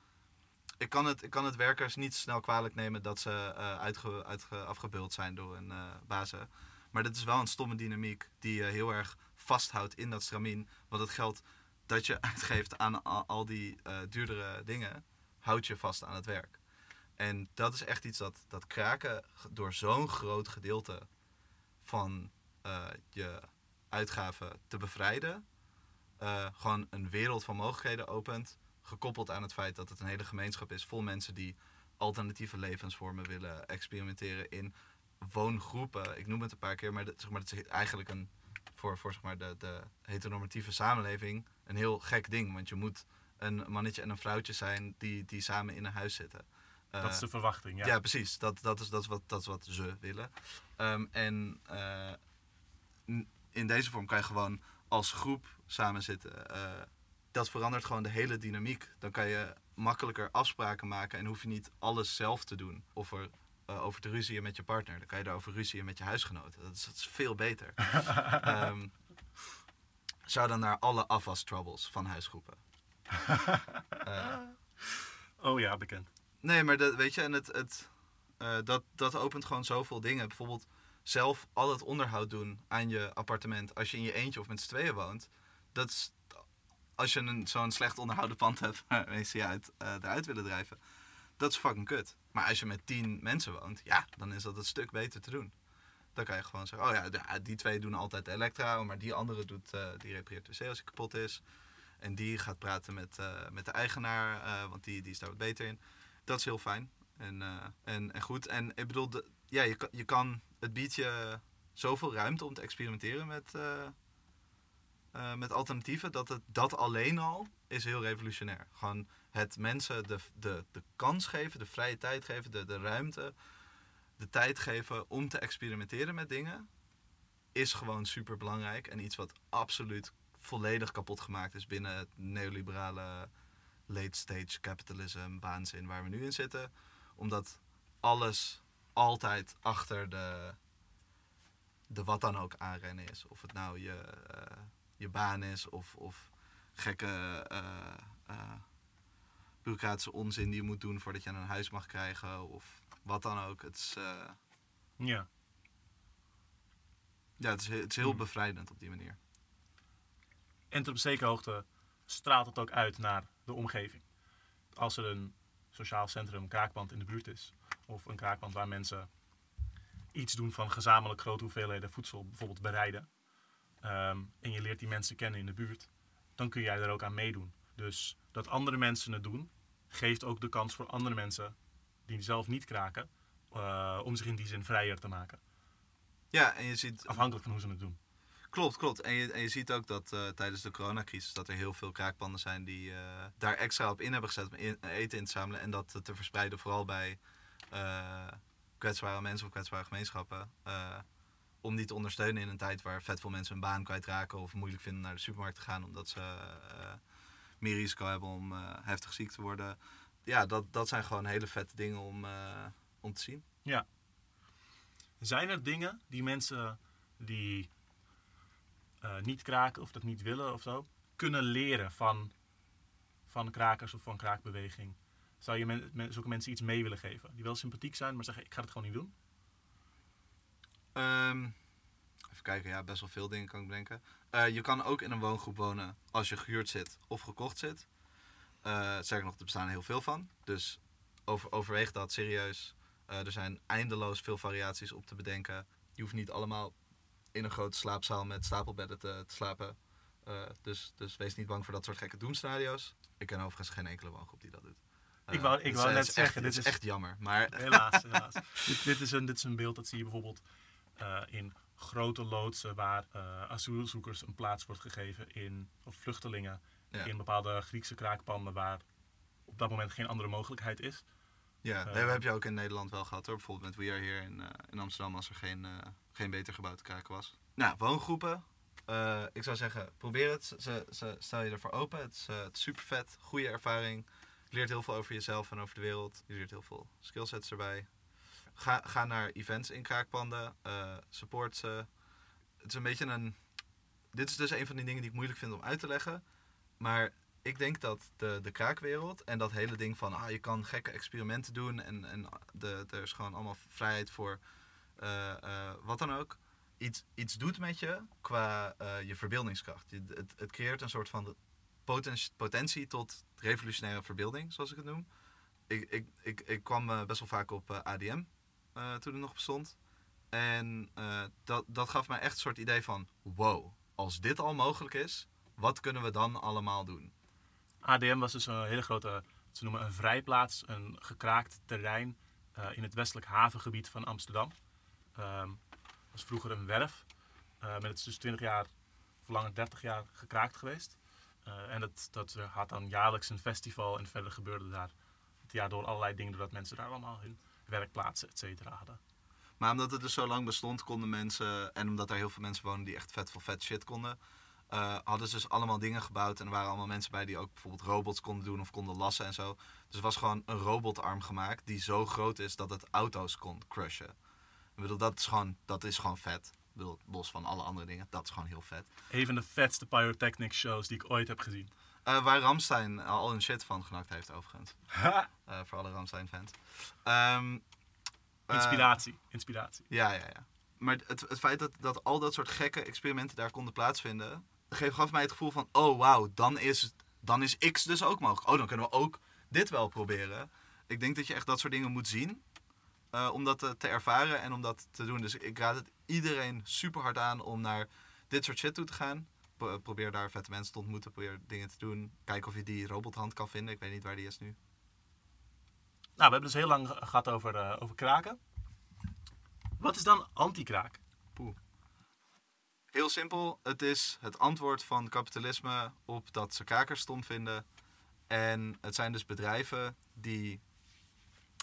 Speaker 2: Ik kan, het, ik kan het werkers niet snel kwalijk nemen dat ze eh, uitge, uitge, afgebeuld zijn door een eh bazen. Maar dat is wel een stomme dynamiek die je heel erg vasthoudt in dat stramien. Want het geld dat je uitgeeft aan al, al die duurdere dingen, houdt je vast aan het werk. En dat is echt iets dat, dat kraken door zo'n groot gedeelte van eh, je uitgaven te bevrijden, eh, gewoon een wereld van mogelijkheden opent. Gekoppeld aan het feit dat het een hele gemeenschap is vol mensen die alternatieve levensvormen willen experimenteren in woongroepen. Ik noem het een paar keer, maar, dat, zeg maar is eigenlijk een, voor, voor zeg maar de, de heteronormatieve samenleving een heel gek ding. Want je moet een mannetje en een vrouwtje zijn die, die samen in een huis zitten.
Speaker 1: Dat
Speaker 2: Eh,
Speaker 1: is de verwachting, ja.
Speaker 2: ja, precies. Dat, dat, is, dat, is wat, dat is wat ze willen. Ehm, en eh, in deze vorm kan je gewoon als groep samen zitten. Eh, dat verandert gewoon de hele dynamiek. Dan kan je makkelijker afspraken maken en hoef je niet alles zelf te doen. Of er, eh, over te ruzieën met je partner. Dan kan je daarover ruzieën met je huisgenoten. Dat is, dat is veel beter. Ehm zou dan naar alle afwas-troubles van huisgroepen. Eh,
Speaker 1: Oh ja, bekend.
Speaker 2: Nee, maar dat, weet je, en het, het, eh, dat, dat opent gewoon zoveel dingen. Bijvoorbeeld zelf al het onderhoud doen aan je appartement als je in je eentje of met z'n tweeën woont. Dat is, als je een, zo'n slecht onderhouden pand hebt waar mensen je uit, eh, eruit willen drijven, dat is fucking kut. Maar als je met tien mensen woont, ja, dan is dat een stuk beter te doen. Dan kan je gewoon zeggen, oh ja, ja, die twee doen altijd elektra, maar die andere doet, eh, die repareert de wc als hij kapot is. En die gaat praten met, met de eigenaar, want die, die is daar wat beter in. Dat is heel fijn en, eh, en, en goed. En ik bedoel, ja, je, je kan, het biedt je zoveel ruimte om te experimenteren met, eh, eh, met alternatieven. Dat het, dat alleen al is heel revolutionair. Gewoon het mensen de, de, de kans geven, de vrije tijd geven, de, de ruimte, de tijd geven om te experimenteren met dingen. Is gewoon super belangrijk en iets wat absoluut volledig kapot gemaakt is binnen het neoliberale late stage capitalism waanzin waar we nu in zitten. Omdat alles altijd achter de, de wat dan ook aanrennen is. Of het nou je, eh, je baan is of, of gekke eh, eh, bureaucratische onzin die je moet doen voordat je een huis mag krijgen. Of wat dan ook. Het is,
Speaker 1: Ja.
Speaker 2: ja, het is, he- het is heel
Speaker 1: Hmm.
Speaker 2: bevrijdend op die manier.
Speaker 1: En tot op zekere hoogte straalt het ook uit naar de omgeving. Als er een sociaal centrum, kraakpand in de buurt is, of een kraakpand waar mensen iets doen van gezamenlijk grote hoeveelheden voedsel bijvoorbeeld bereiden, ehm, en je leert die mensen kennen in de buurt, dan kun jij er ook aan meedoen. Dus dat andere mensen het doen, geeft ook de kans voor andere mensen die zelf niet kraken, eh, om zich in die zin vrijer te maken.
Speaker 2: Ja, en je ziet...
Speaker 1: Afhankelijk van hoe ze het doen.
Speaker 2: Klopt, klopt. En je, en je ziet ook dat eh, tijdens de coronacrisis dat er heel veel kraakpanden zijn die eh, daar extra op in hebben gezet om eten in te zamelen. En dat te verspreiden vooral bij eh, kwetsbare mensen of kwetsbare gemeenschappen. om die te ondersteunen in een tijd waar vet veel mensen hun baan kwijtraken of moeilijk vinden naar de supermarkt te gaan omdat ze meer risico hebben om heftig ziek te worden. Ja, dat, dat zijn gewoon hele vette dingen om, om te zien.
Speaker 1: Zijn er dingen die mensen die eh, niet kraken of dat niet willen of zo, kunnen leren van, van krakers of van kraakbeweging? Zou je men, zulke mensen iets mee willen geven? Die wel sympathiek zijn, maar zeggen ik ga het gewoon niet doen?
Speaker 2: Ehm, even kijken, ja, best wel veel dingen kan ik bedenken. Eh, je kan ook in een woongroep wonen als je gehuurd zit of gekocht zit. Eh sterker nog, er bestaan heel veel van. Dus over, overweeg dat serieus. Er zijn eindeloos veel variaties op te bedenken. Je hoeft niet allemaal in een grote slaapzaal met stapelbedden te, te slapen. Eh, dus, dus wees niet bang voor dat soort gekke doemscenario's. Ik ken overigens geen enkele woongroep die dat doet.
Speaker 1: Ik wou- ik
Speaker 2: het is-
Speaker 1: wou net zeggen,
Speaker 2: echt,
Speaker 1: dit is-
Speaker 2: echt jammer. Maar
Speaker 1: Helaas, helaas. dit, dit, is een, dit is een beeld dat zie je bijvoorbeeld eh, in grote loodsen waar eh, asielzoekers een plaats wordt gegeven in, of vluchtelingen,
Speaker 2: Ja.
Speaker 1: in bepaalde Griekse kraakpanden waar op dat moment geen andere mogelijkheid is.
Speaker 2: Ja,
Speaker 1: Eh,
Speaker 2: dat heb je ook in Nederland wel gehad hoor. Bijvoorbeeld met We Are Here in, eh, in Amsterdam als er geen, eh, geen beter gebouw te kraken was. Nou, woongroepen. Ik zou zeggen, probeer het. Ze, ze, stel je ervoor open. Het is, het is super vet. Goede ervaring. Je leert heel veel over jezelf en over de wereld. Je leert heel veel skillsets erbij. Ga, ga naar events in kraakpanden. eh, support ze. Het is een beetje een... Dit is dus een van die dingen die ik moeilijk vind om uit te leggen. Maar ik denk dat de, de kraakwereld en dat hele ding van ah, je kan gekke experimenten doen en, en de, er is gewoon allemaal vrijheid voor eh, eh, wat dan ook. Iets, iets doet met je qua eh, je verbeeldingskracht. Je, het, het creëert een soort van potentie, potentie tot revolutionaire verbeelding, zoals ik het noem. Ik, ik, ik, ik kwam best wel vaak op ADM toen het nog bestond. En dat, dat gaf mij echt een soort idee van wow, als dit al mogelijk is, wat kunnen we dan allemaal doen?
Speaker 1: ADM was dus een hele grote, ze noemen een vrijplaats, een gekraakt terrein eh, in het westelijk havengebied van Amsterdam. Ehm was vroeger een werf, eh met het is dus 20 jaar, of langer 30 jaar gekraakt geweest. Eh, en dat, dat had dan jaarlijks een festival en verder gebeurde daar het jaar door allerlei dingen, doordat mensen daar allemaal hun werkplaatsen, et cetera, hadden.
Speaker 2: Maar omdat het dus zo lang bestond, konden mensen, en omdat er heel veel mensen wonen die echt vet veel vet shit konden, eh, hadden ze dus allemaal dingen gebouwd. En er waren allemaal mensen bij die ook bijvoorbeeld robots konden doen of konden lassen en zo. Dus er was gewoon een robotarm gemaakt die zo groot is dat het auto's kon crushen. Ik bedoel, dat is gewoon, dat is gewoon vet. Ik bedoel, los van alle andere dingen, dat is gewoon heel vet.
Speaker 1: Een van de vetste pyrotechnic shows die ik ooit heb gezien.
Speaker 2: Eh, waar Ramstein al hun shit van genakt heeft overigens. Eh, voor alle Ramstein fans. Ehm, eh,
Speaker 1: Inspiratie, inspiratie.
Speaker 2: Ja, ja, ja. Maar het, het feit dat, dat al dat soort gekke experimenten daar konden plaatsvinden, gaf mij het gevoel van, oh wauw, dan is, dan is X dus ook mogelijk. Oh, dan kunnen we ook dit wel proberen. Ik denk dat je echt dat soort dingen moet zien, eh, om dat te, te ervaren en om dat te doen. Dus ik raad het iedereen super hard aan om naar dit soort shit toe te gaan. Pro- probeer daar vette mensen te ontmoeten, probeer dingen te doen. Kijk of je die robothand kan vinden. Ik weet niet waar die is nu.
Speaker 1: Nou, we hebben dus heel lang ge- gehad over, eh, over kraken. Wat is dan anti-kraak?
Speaker 2: Heel simpel, het is het antwoord van kapitalisme op dat ze krakers stom vinden. En het zijn dus bedrijven die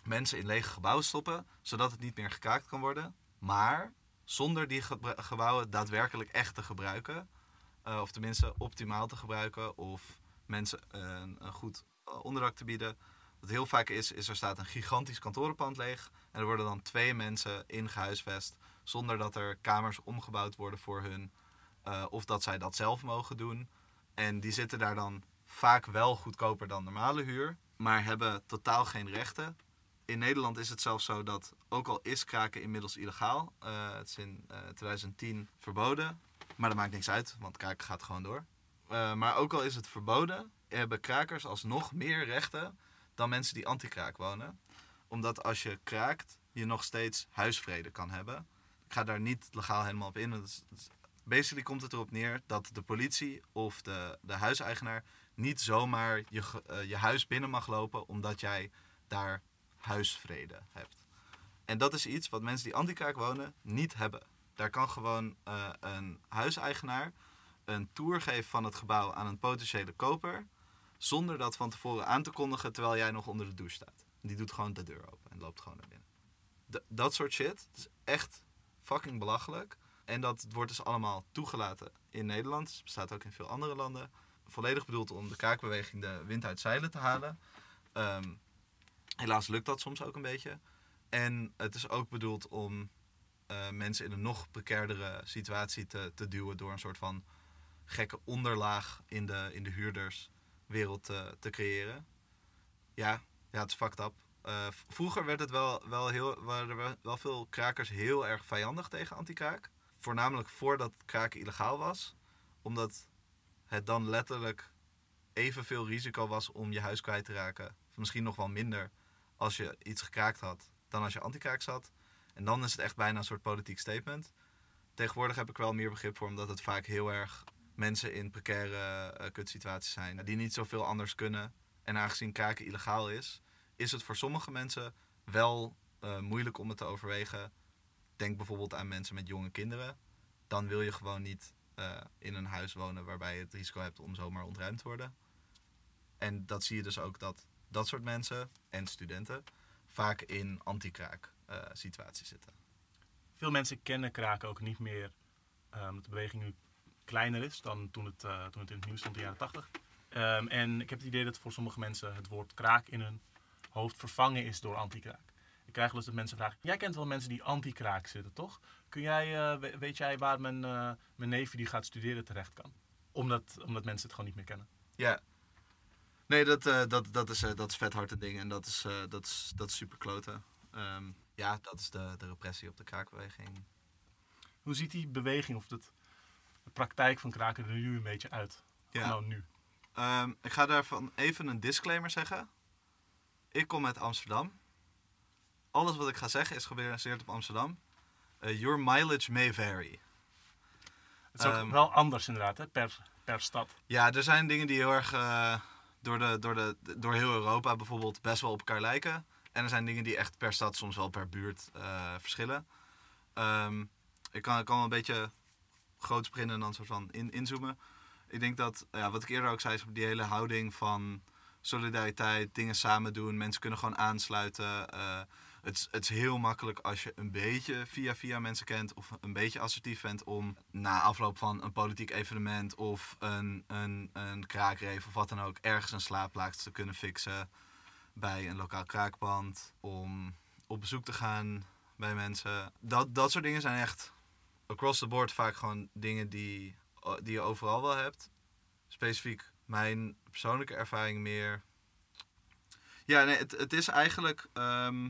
Speaker 2: mensen in lege gebouwen stoppen, zodat het niet meer gekraakt kan worden. Maar zonder die gebouwen daadwerkelijk echt te gebruiken. eh, of tenminste optimaal te gebruiken. Of mensen een, een goed eh, onderdak te bieden. Wat heel vaak is, is er staat een gigantisch kantorenpand leeg. En er worden dan twee mensen in gehuisvest zonder dat er kamers omgebouwd worden voor hun. eh, of dat zij dat zelf mogen doen. En die zitten daar dan vaak wel goedkoper dan normale huur, maar hebben totaal geen rechten. In Nederland is het zelfs zo dat, ook al is kraken inmiddels illegaal, eh, het is in eh, 2010 verboden, maar dat maakt niks uit, want kraken gaat gewoon door. Eh, maar ook al is het verboden, hebben krakers alsnog meer rechten dan mensen die anti-kraak wonen. Omdat als je kraakt, je nog steeds huisvrede kan hebben. Ik ga daar niet legaal helemaal op in. want Het het basically komt het erop neer dat de politie of de, de huiseigenaar niet zomaar je, eh, je huis binnen mag lopen omdat jij daar huisvrede hebt. En dat is iets wat mensen die anti-kraak wonen niet hebben. Daar kan gewoon eh, een huiseigenaar een tour geven van het gebouw aan een potentiële koper. Zonder dat van tevoren aan te kondigen terwijl jij nog onder de douche staat. Die doet gewoon de deur open en loopt gewoon naar binnen. Dat soort shit dat is echt fucking belachelijk. En dat wordt dus allemaal toegelaten in Nederland. Het bestaat ook in veel andere landen. Volledig bedoeld om de kraakbeweging de wind uit zeilen te halen. Ehm, helaas lukt dat soms ook een beetje. En het is ook bedoeld om eh, mensen in een nog precairdere situatie te, te duwen door een soort van gekke onderlaag in de, in de huurderswereld te, te creëren. Ja, ja, het is fucked up. Eh, vroeger werd het wel, wel heel, waren er wel- veel krakers heel erg vijandig tegen anti-kraak. Voornamelijk voordat kraken illegaal was. Omdat het dan letterlijk evenveel risico was om je huis kwijt te raken. Misschien nog wel minder als je iets gekraakt had dan als je anti-kraak zat. En dan is het echt bijna een soort politiek statement. Tegenwoordig heb ik wel meer begrip voor, omdat het vaak heel erg mensen in precaire eh, kutsituaties zijn. Die niet zoveel anders kunnen. En aangezien kraken illegaal is, is het voor sommige mensen wel eh, moeilijk om het te overwegen. Denk bijvoorbeeld aan mensen met jonge kinderen. Dan wil je gewoon niet eh, in een huis wonen waarbij je het risico hebt om zomaar ontruimd te worden. En dat zie je dus ook dat dat soort mensen en studenten vaak in anti-kraak eh, situaties zitten.
Speaker 1: Veel mensen kennen kraken ook niet meer. dat de beweging nu kleiner is dan toen het, toen het in het nieuws stond in de jaren 80. Ehm, en ik heb het idee dat voor sommige mensen het woord kraak in hun hoofd vervangen is door anti-kraak. Ik krijg wel eens dat mensen vragen: Jij kent wel mensen die anti-kraak zitten, toch? Kun jij, eh, we- weet jij waar mijn, eh, mijn neefje die gaat studeren terecht kan? Omdat, omdat mensen het gewoon niet meer kennen.
Speaker 2: Ja. Nee, dat, eh, dat, dat, is, dat is vet hard een ding en dat is, dat is, dat is super kloten. Ehm, ja, dat is de, de repressie op de kraakbeweging.
Speaker 1: Hoe ziet die beweging of de praktijk van kraken er nu een beetje uit?
Speaker 2: Ja.
Speaker 1: Nou, nu.
Speaker 2: Ehm, ik ga daarvan even een disclaimer zeggen. Ik kom uit Amsterdam. Alles wat ik ga zeggen is gebaseerd op Amsterdam. Eh, your mileage may vary.
Speaker 1: Het is ook
Speaker 2: Ehm,
Speaker 1: wel anders inderdaad, hè, per, per stad.
Speaker 2: Ja, er zijn dingen die heel erg eh, door, de, door, de, door heel Europa bijvoorbeeld best wel op elkaar lijken. En er zijn dingen die echt per stad, soms wel per buurt eh, verschillen. Ehm, ik kan, ik kan wel een beetje groot beginnen en dan soort van in, inzoomen. Ik denk dat, ja, wat ik eerder ook zei, is die hele houding van solidariteit, dingen samen doen, mensen kunnen gewoon aansluiten. eh, het, het is heel makkelijk als je een beetje via via mensen kent of een beetje assertief bent om na afloop van een politiek evenement of een, een, een kraakreef of wat dan ook ergens een slaapplaats te kunnen fixen bij een lokaal kraakpand. Om op bezoek te gaan bij mensen. Dat, dat soort dingen zijn echt across the board vaak gewoon dingen die, die je overal wel hebt. Specifiek mijn persoonlijke ervaring meer. Ja, nee, het, het is eigenlijk. ehm,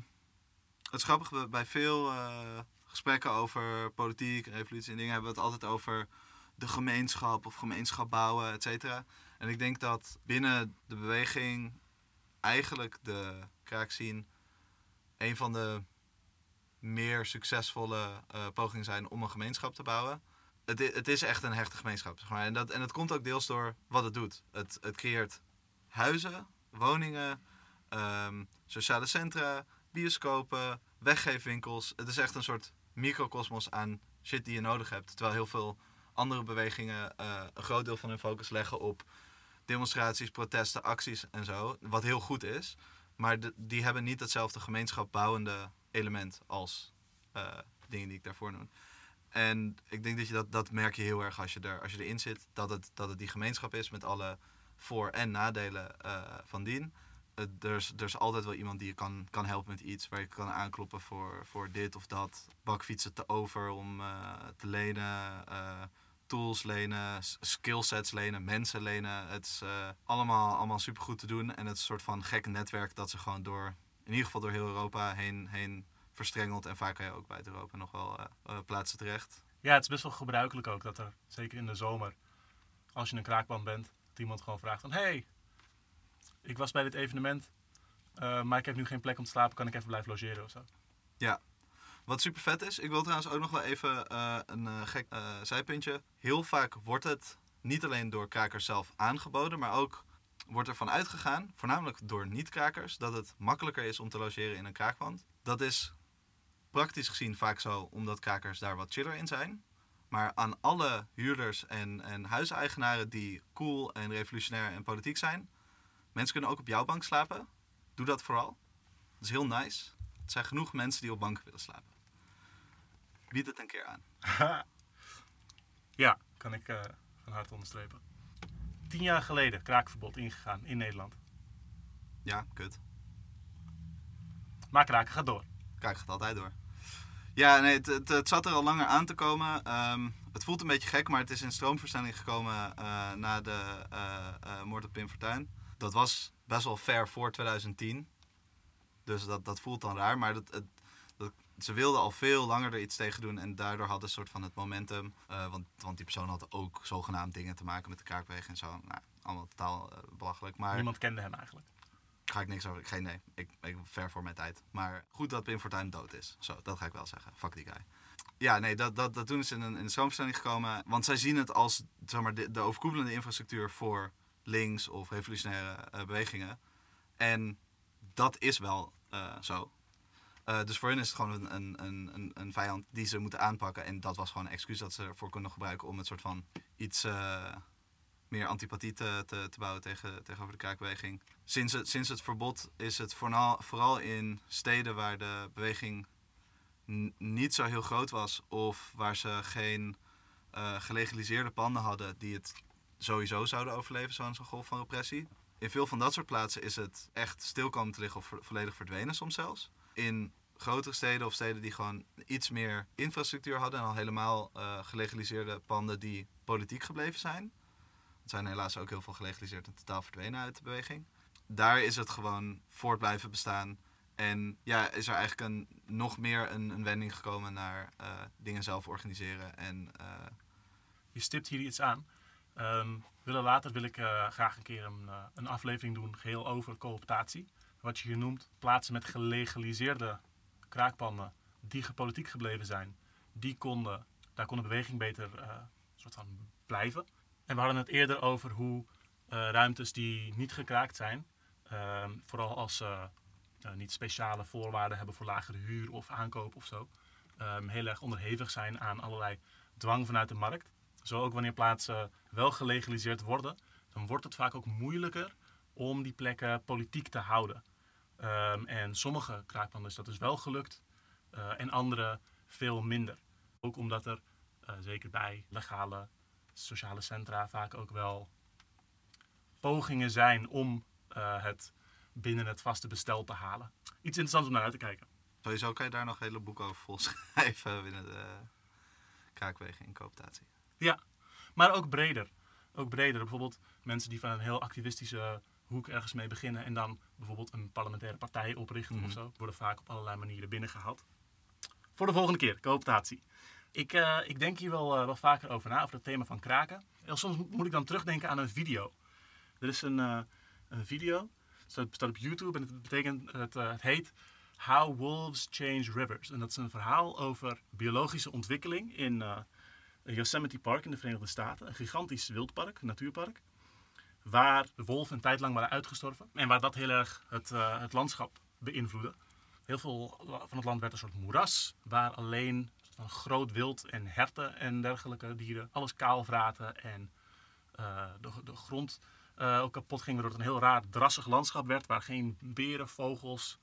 Speaker 2: het is grappig, bij- veel eh, gesprekken over politiek revolutie en dingen hebben we het altijd over de gemeenschap of gemeenschap bouwen, et cetera. En ik denk dat binnen de beweging eigenlijk de kraakscene een van de meer succesvolle eh, pogingen zijn om een gemeenschap te bouwen. Het, het is echt een hechte gemeenschap. En, dat, en dat komt ook deels door wat het doet. Het, het creëert huizen, woningen, ehm, sociale centra, bioscopen, weggeefwinkels. Het is echt een soort microcosmos aan shit die je nodig hebt. Terwijl heel veel andere bewegingen eh, een groot deel van hun focus leggen op demonstraties, protesten, acties en zo. Wat heel goed is. Maar die hebben niet hetzelfde gemeenschapbouwende element als eh, dingen die ik daarvoor noem. En ik denk dat je dat, dat merk je heel erg als je, er, als je erin zit. Dat het, dat het die gemeenschap is met alle voor- en nadelen eh, van dien. Er, is, er is altijd wel iemand die je kan, kan helpen met iets. Waar je kan aankloppen voor, voor dit of dat. Bakfietsen te over om eh, te lenen. eh, tools lenen, skillsets lenen, mensen lenen. Het is allemaal, allemaal supergoed te doen. En het is een soort van gek netwerk dat ze gewoon door, in ieder geval door heel Europa heen, heen verstrengelt. En vaak kan je ook buiten Europa nog wel eh, eh, plaatsen terecht.
Speaker 1: Ja, het is best wel gebruikelijk ook dat er, zeker in de zomer, als je een kraakband bent, dat iemand gewoon vraagt van... hey, ik was bij dit evenement, eh, maar ik heb nu geen plek om te slapen, kan ik even blijven logeren of zo?
Speaker 2: Wat super vet is, ik wil trouwens ook nog wel even een gek zijpuntje. Heel vaak wordt het niet alleen door krakers zelf aangeboden, maar ook wordt ervan uitgegaan, voornamelijk door niet-krakers, dat het makkelijker is om te logeren in een kraakpand. Dat is praktisch gezien vaak zo, omdat krakers daar wat chiller in zijn. Maar aan alle huurders en, en huiseigenaren die cool en revolutionair en politiek zijn, mensen kunnen ook op jouw bank slapen. Doe dat vooral. Dat is heel nice. Er zijn genoeg mensen die op banken willen slapen. Bied het een keer aan.
Speaker 1: ja, kan ik eh, van harte onderstrepen. Tien jaar geleden kraakverbod ingegaan in Nederland.
Speaker 2: Ja, kut.
Speaker 1: Maar kraken gaat door.
Speaker 2: Kraken gaat altijd door. Ja, nee, het, het, zat er al langer aan te komen. Ehm, het voelt een beetje gek, maar het is in stroomversnelling gekomen uh, na de uh, uh, moord op Pim Fortuyn. Dat was best wel ver voor 2010. Dus dat, dat voelt dan raar. Maar dat, het, ze wilden al veel langer er iets tegen doen. En daardoor hadden ze soort van het momentum. want, want die persoon had ook zogenaamd dingen te maken met de kraakbeweging en zo. Nou, allemaal totaal belachelijk. Maar...
Speaker 1: Niemand kende hem eigenlijk
Speaker 2: ga ik niks over. Geen nee. Ik ben ver voor mijn tijd. Maar goed dat Pim Fortuyn dood is. Zo, dat ga ik wel zeggen. Fuck die guy. Ja, nee, dat, dat, dat toen is in een, in gekomen. Want zij zien het als zeg maar, de, de overkoepelende infrastructuur voor links of revolutionaire uh, bewegingen. En dat is wel uh, zo. Uh, dus voor hen is het gewoon een, een, een, een vijand die ze moeten aanpakken. En dat was gewoon een excuus dat ze ervoor kunnen gebruiken om het soort van iets meer antipathie te, te, bouwen tegen, tegenover de kraakbeweging. Sinds het, sinds het verbod is het vooral, vooral in steden waar de beweging niet zo heel groot was of waar ze geen uh, gelegaliseerde panden hadden die het sowieso zouden overleven, zo'n zo golf van repressie. In veel van dat soort plaatsen is het echt stil komen te liggen of volledig verdwenen soms zelfs. In grotere steden of steden die gewoon iets meer infrastructuur hadden en al helemaal uh, gelegaliseerde panden die politiek gebleven zijn, zijn helaas ook heel veel gelegaliseerd en totaal verdwenen uit de beweging. Daar is het gewoon voort blijven bestaan. En ja, is er eigenlijk een, nog meer een, een wending gekomen naar uh, dingen zelf organiseren. En, uh...
Speaker 1: Je stipt hier iets aan. Um, willen later wil ik uh, graag een keer een, een aflevering doen, geheel over cooptatie. Wat je hier noemt, plaatsen met gelegaliseerde kraakpanden die gepolitiek gebleven zijn, die konden, daar kon de beweging beter soort van blijven. En we hadden het eerder over hoe uh, ruimtes die niet gekraakt zijn, uh, vooral als ze uh, niet speciale voorwaarden hebben voor lagere huur of aankoop of zo, um, heel erg onderhevig zijn aan allerlei dwang vanuit de markt. Zo ook wanneer plaatsen wel gelegaliseerd worden, dan wordt het vaak ook moeilijker om die plekken politiek te houden. Um, en sommige kraakpanden is dat dus wel gelukt uh, en andere veel minder. Ook omdat er, zeker bij legale sociale centra vaak ook wel pogingen zijn om uh, het binnen het vaste bestel te halen. Iets interessants om naar uit te kijken.
Speaker 2: Sowieso kan je daar nog hele boeken over volschrijven binnen de kraakwegen in cooptatie.
Speaker 1: Ja, maar ook breder. Ook breder. Bijvoorbeeld mensen die van een heel activistische hoek ergens mee beginnen en dan bijvoorbeeld een parlementaire partij oprichten mm of zo, worden vaak op allerlei manieren binnengehaald. Voor de volgende keer, cooptatie. Ik, uh, ik denk hier wel, uh, vaker over na, over het thema van kraken. En soms moet ik dan terugdenken aan een video. Er is een, uh, een video, het staat, op YouTube en het betekent, het, het heet How Wolves Change Rivers. En dat is een verhaal over biologische ontwikkeling in Yosemite Park in de Verenigde Staten. Een gigantisch wildpark, natuurpark. Waar de wolven een tijd lang waren uitgestorven. En waar dat heel erg het, het landschap beïnvloedde. Heel veel van het land werd een soort moeras, waar alleen van groot wild en herten en dergelijke dieren alles kaal vraten en uh, de, de, grond uh, ook kapot ging, waardoor het een heel raar drassig landschap werd, waar geen beren, vogels,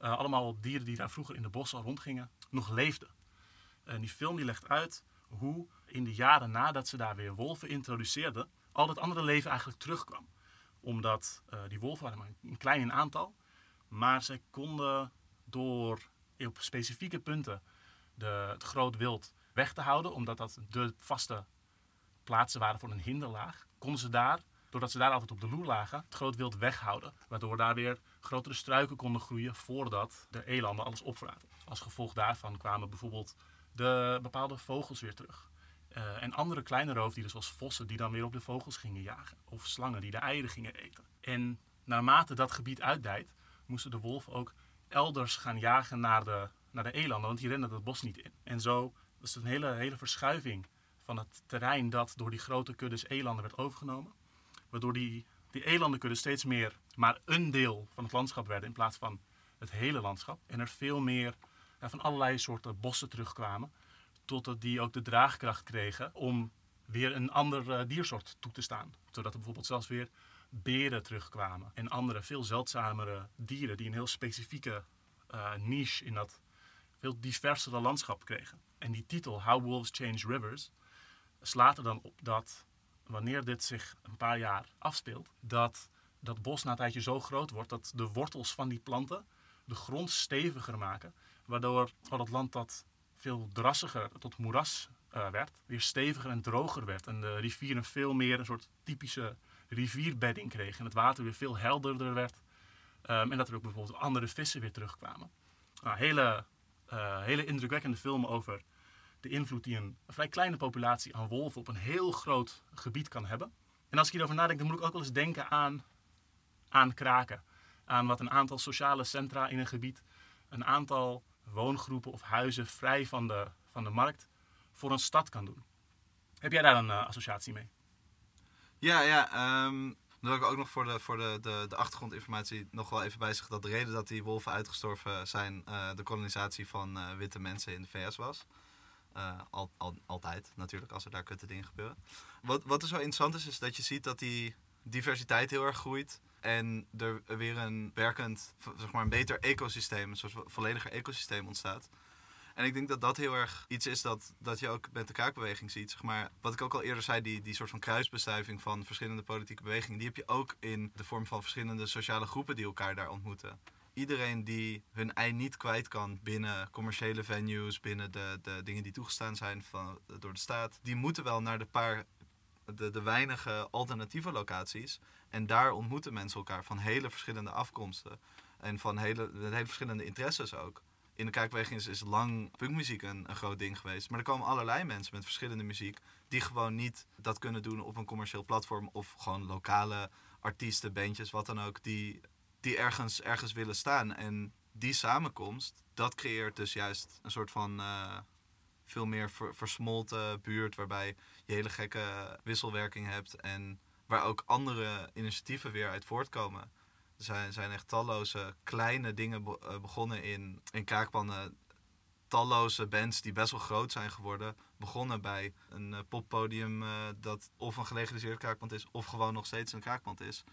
Speaker 1: uh, allemaal dieren die daar vroeger in de bossen rondgingen, nog leefden. En die film die legt uit hoe in de jaren nadat ze daar weer wolven introduceerden, al dat andere leven eigenlijk terugkwam. Omdat die wolven waren maar een klein in aantal, maar ze konden door op specifieke punten de, het groot wild weg te houden, omdat dat de vaste plaatsen waren voor een hinderlaag, konden ze daar, doordat ze daar altijd op de loer lagen, het groot wild weghouden. Waardoor daar weer grotere struiken konden groeien voordat de elanden alles opvraten. Als gevolg daarvan kwamen bijvoorbeeld de bepaalde vogels weer terug. Uh, en andere kleine roofdieren zoals vossen die dan weer op de vogels gingen jagen. Of slangen die de eieren gingen eten. En naarmate dat gebied uitdijt, moesten de wolven ook elders gaan jagen naar de naar de elanden, want die rennen het bos niet in. En zo was het een hele, hele verschuiving van het terrein dat door die grote kuddes elanden werd overgenomen. Waardoor die, die elandenkuddes steeds meer maar een deel van het landschap werden in plaats van het hele landschap. En er veel meer van allerlei soorten bossen terugkwamen. Totdat die ook de draagkracht kregen om weer een ander eh, diersoort toe te staan. Zodat er bijvoorbeeld zelfs weer beren terugkwamen. En andere veel zeldzamere dieren die een heel specifieke eh, niche in dat veel diversere landschap kregen. En die titel, How Wolves Change Rivers, slaat er dan op dat wanneer dit zich een paar jaar afspeelt, dat dat bos na een tijdje zo groot wordt dat de wortels van die planten de grond steviger maken. Waardoor al het land dat veel drassiger tot moeras eh, werd, weer steviger en droger werd. En de rivieren veel meer een soort typische rivierbedding kregen. En het water weer veel helderder werd. Ehm, en dat er ook bijvoorbeeld andere vissen weer terugkwamen. Nou, hele, uh, hele indrukwekkende film over de invloed die een, vrij kleine populatie aan wolven op een heel groot gebied kan hebben. En als ik hierover nadenk, dan moet ik ook wel eens denken aan, aan kraken. Aan wat een aantal sociale centra in een gebied, een aantal woongroepen of huizen vrij van de, van de markt voor een stad kan doen. Heb jij daar een uh, associatie mee?
Speaker 2: Ja, ja. Um, dan wil ik ook nog voor, de, voor de, de, de achtergrondinformatie nog wel even bijzeggen dat de reden dat die wolven uitgestorven zijn uh, de kolonisatie van uh, witte mensen in de VS was. Al, al, altijd natuurlijk, als er daar kutte dingen gebeuren. Wat, wat er zo interessant is, is dat je ziet dat die diversiteit heel erg groeit. En er weer een werkend, zeg maar een beter ecosysteem, een soort vollediger ecosysteem ontstaat. En ik denk dat dat heel erg iets is dat, dat je ook met de kaakbeweging ziet. Zeg maar, wat ik ook al eerder zei, die, die soort van kruisbestuiving van verschillende politieke bewegingen, die heb je ook in de vorm van verschillende sociale groepen die elkaar daar ontmoeten. Iedereen die hun ei niet kwijt kan binnen commerciële venues, binnen de, de dingen die toegestaan zijn van, door de staat, die moeten wel naar de paar de, de weinige alternatieve locaties. En daar ontmoeten mensen elkaar van hele verschillende afkomsten. En van hele, hele verschillende interesses ook. In de kijkweging is, lang punkmuziek een, een groot ding geweest. Maar er komen allerlei mensen met verschillende muziek. die gewoon niet dat kunnen doen op een commercieel platform. of gewoon lokale artiesten, bandjes, wat dan ook. die, die ergens, ergens willen staan. En die samenkomst, dat creëert dus juist een soort van. Uh, veel meer versmolten buurt. waarbij je hele gekke wisselwerking hebt. en waar ook andere initiatieven weer uit voortkomen. Zijn, zijn echt talloze kleine dingen eh, begonnen in, in kraakpannen. Talloze bands die best wel groot zijn geworden. Begonnen bij een uh, poppodium uh, dat of een gelegaliseerd kraakpand is, of gewoon nog steeds een kraakpand is.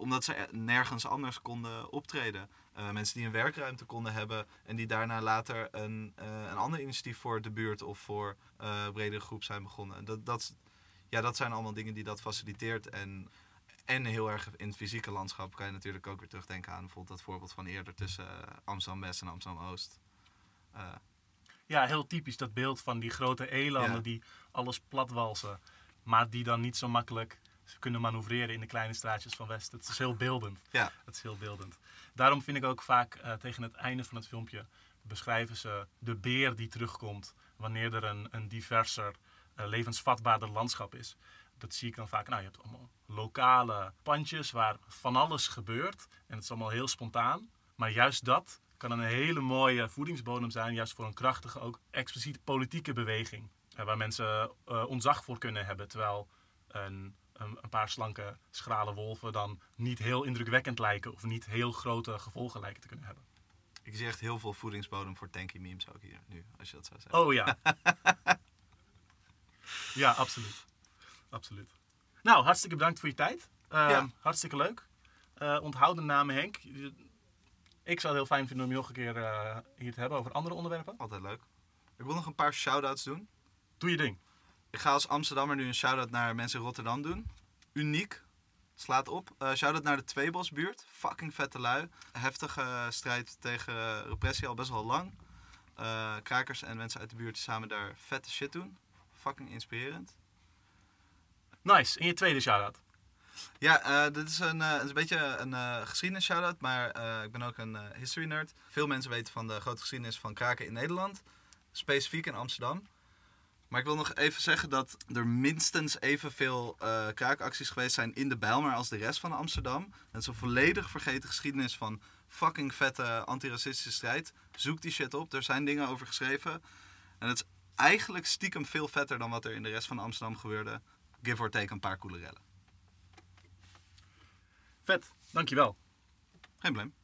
Speaker 2: omdat ze nergens anders konden optreden. mensen die een werkruimte konden hebben en die daarna later een, een ander initiatief voor de buurt of voor een bredere groep zijn begonnen. Dat, dat, ja, dat zijn allemaal dingen die dat faciliteert. En, en heel erg in het fysieke landschap kan je natuurlijk ook weer terugdenken aan bijvoorbeeld dat voorbeeld van eerder tussen uh, Amsterdam West en Amsterdam Oost.
Speaker 1: Uh, ja, heel typisch dat beeld van die grote elanden die alles platwalsen, maar die dan niet zo makkelijk kunnen manoeuvreren in de kleine straatjes van West. Het is heel beeldend.
Speaker 2: Ja.
Speaker 1: Het is heel beeldend. Daarom vind ik ook vaak uh, tegen het einde van het filmpje beschrijven ze de beer die terugkomt wanneer er een, een diverser uh, levensvatbaarder landschap is. Dat zie ik dan vaak. Nou, je hebt allemaal lokale pandjes waar van alles gebeurt. En het is allemaal heel spontaan. Maar juist dat kan een hele mooie voedingsbodem zijn. Juist voor een krachtige, ook expliciet politieke beweging. Uh, waar mensen uh, ontzag voor kunnen hebben. Terwijl een, een, een, paar slanke, schrale wolven dan niet heel indrukwekkend lijken. Of niet heel grote gevolgen lijken te kunnen hebben.
Speaker 2: Ik zie echt heel veel voedingsbodem voor tanky memes ook hier nu, als je dat zou zeggen.
Speaker 1: Oh ja. Ja, absoluut. Absoluut. Nou, hartstikke bedankt voor je tijd. Uh, ja. Hartstikke leuk. Uh, onthoud de naam Henk. Ik zou het heel fijn vinden om je nog een keer uh, hier te hebben over andere onderwerpen.
Speaker 2: Altijd leuk. Ik wil nog een paar shout-outs doen.
Speaker 1: Doe je ding.
Speaker 2: Ik ga als Amsterdammer nu een shout-out naar mensen in Rotterdam doen. Uniek. Slaat op. Uh, shout-out naar de Tweebosbuurt. Fucking vette lui. Heftige strijd tegen repressie al best wel lang. Krakers en mensen uit de buurt samen daar vette shit doen fucking inspirerend.
Speaker 1: Nice. En je tweede shout-out?
Speaker 2: Ja, uh, dit is een, uh, een beetje een uh, geschiedenis shout-out, maar ik ben ook een history nerd. Veel mensen weten van de grote geschiedenis van kraken in Nederland, specifiek in Amsterdam. Maar ik wil nog even zeggen dat er minstens evenveel eh kraakacties geweest zijn in de Bijlmer als de rest van Amsterdam. Het is een volledig vergeten geschiedenis van fucking vette antiracistische strijd. Zoek die shit op, er zijn dingen over geschreven. En het is eigenlijk stiekem veel vetter dan wat er in de rest van Amsterdam gebeurde. Give or take een paar coole rellen.
Speaker 1: Vet, dankjewel.
Speaker 2: Geen probleem.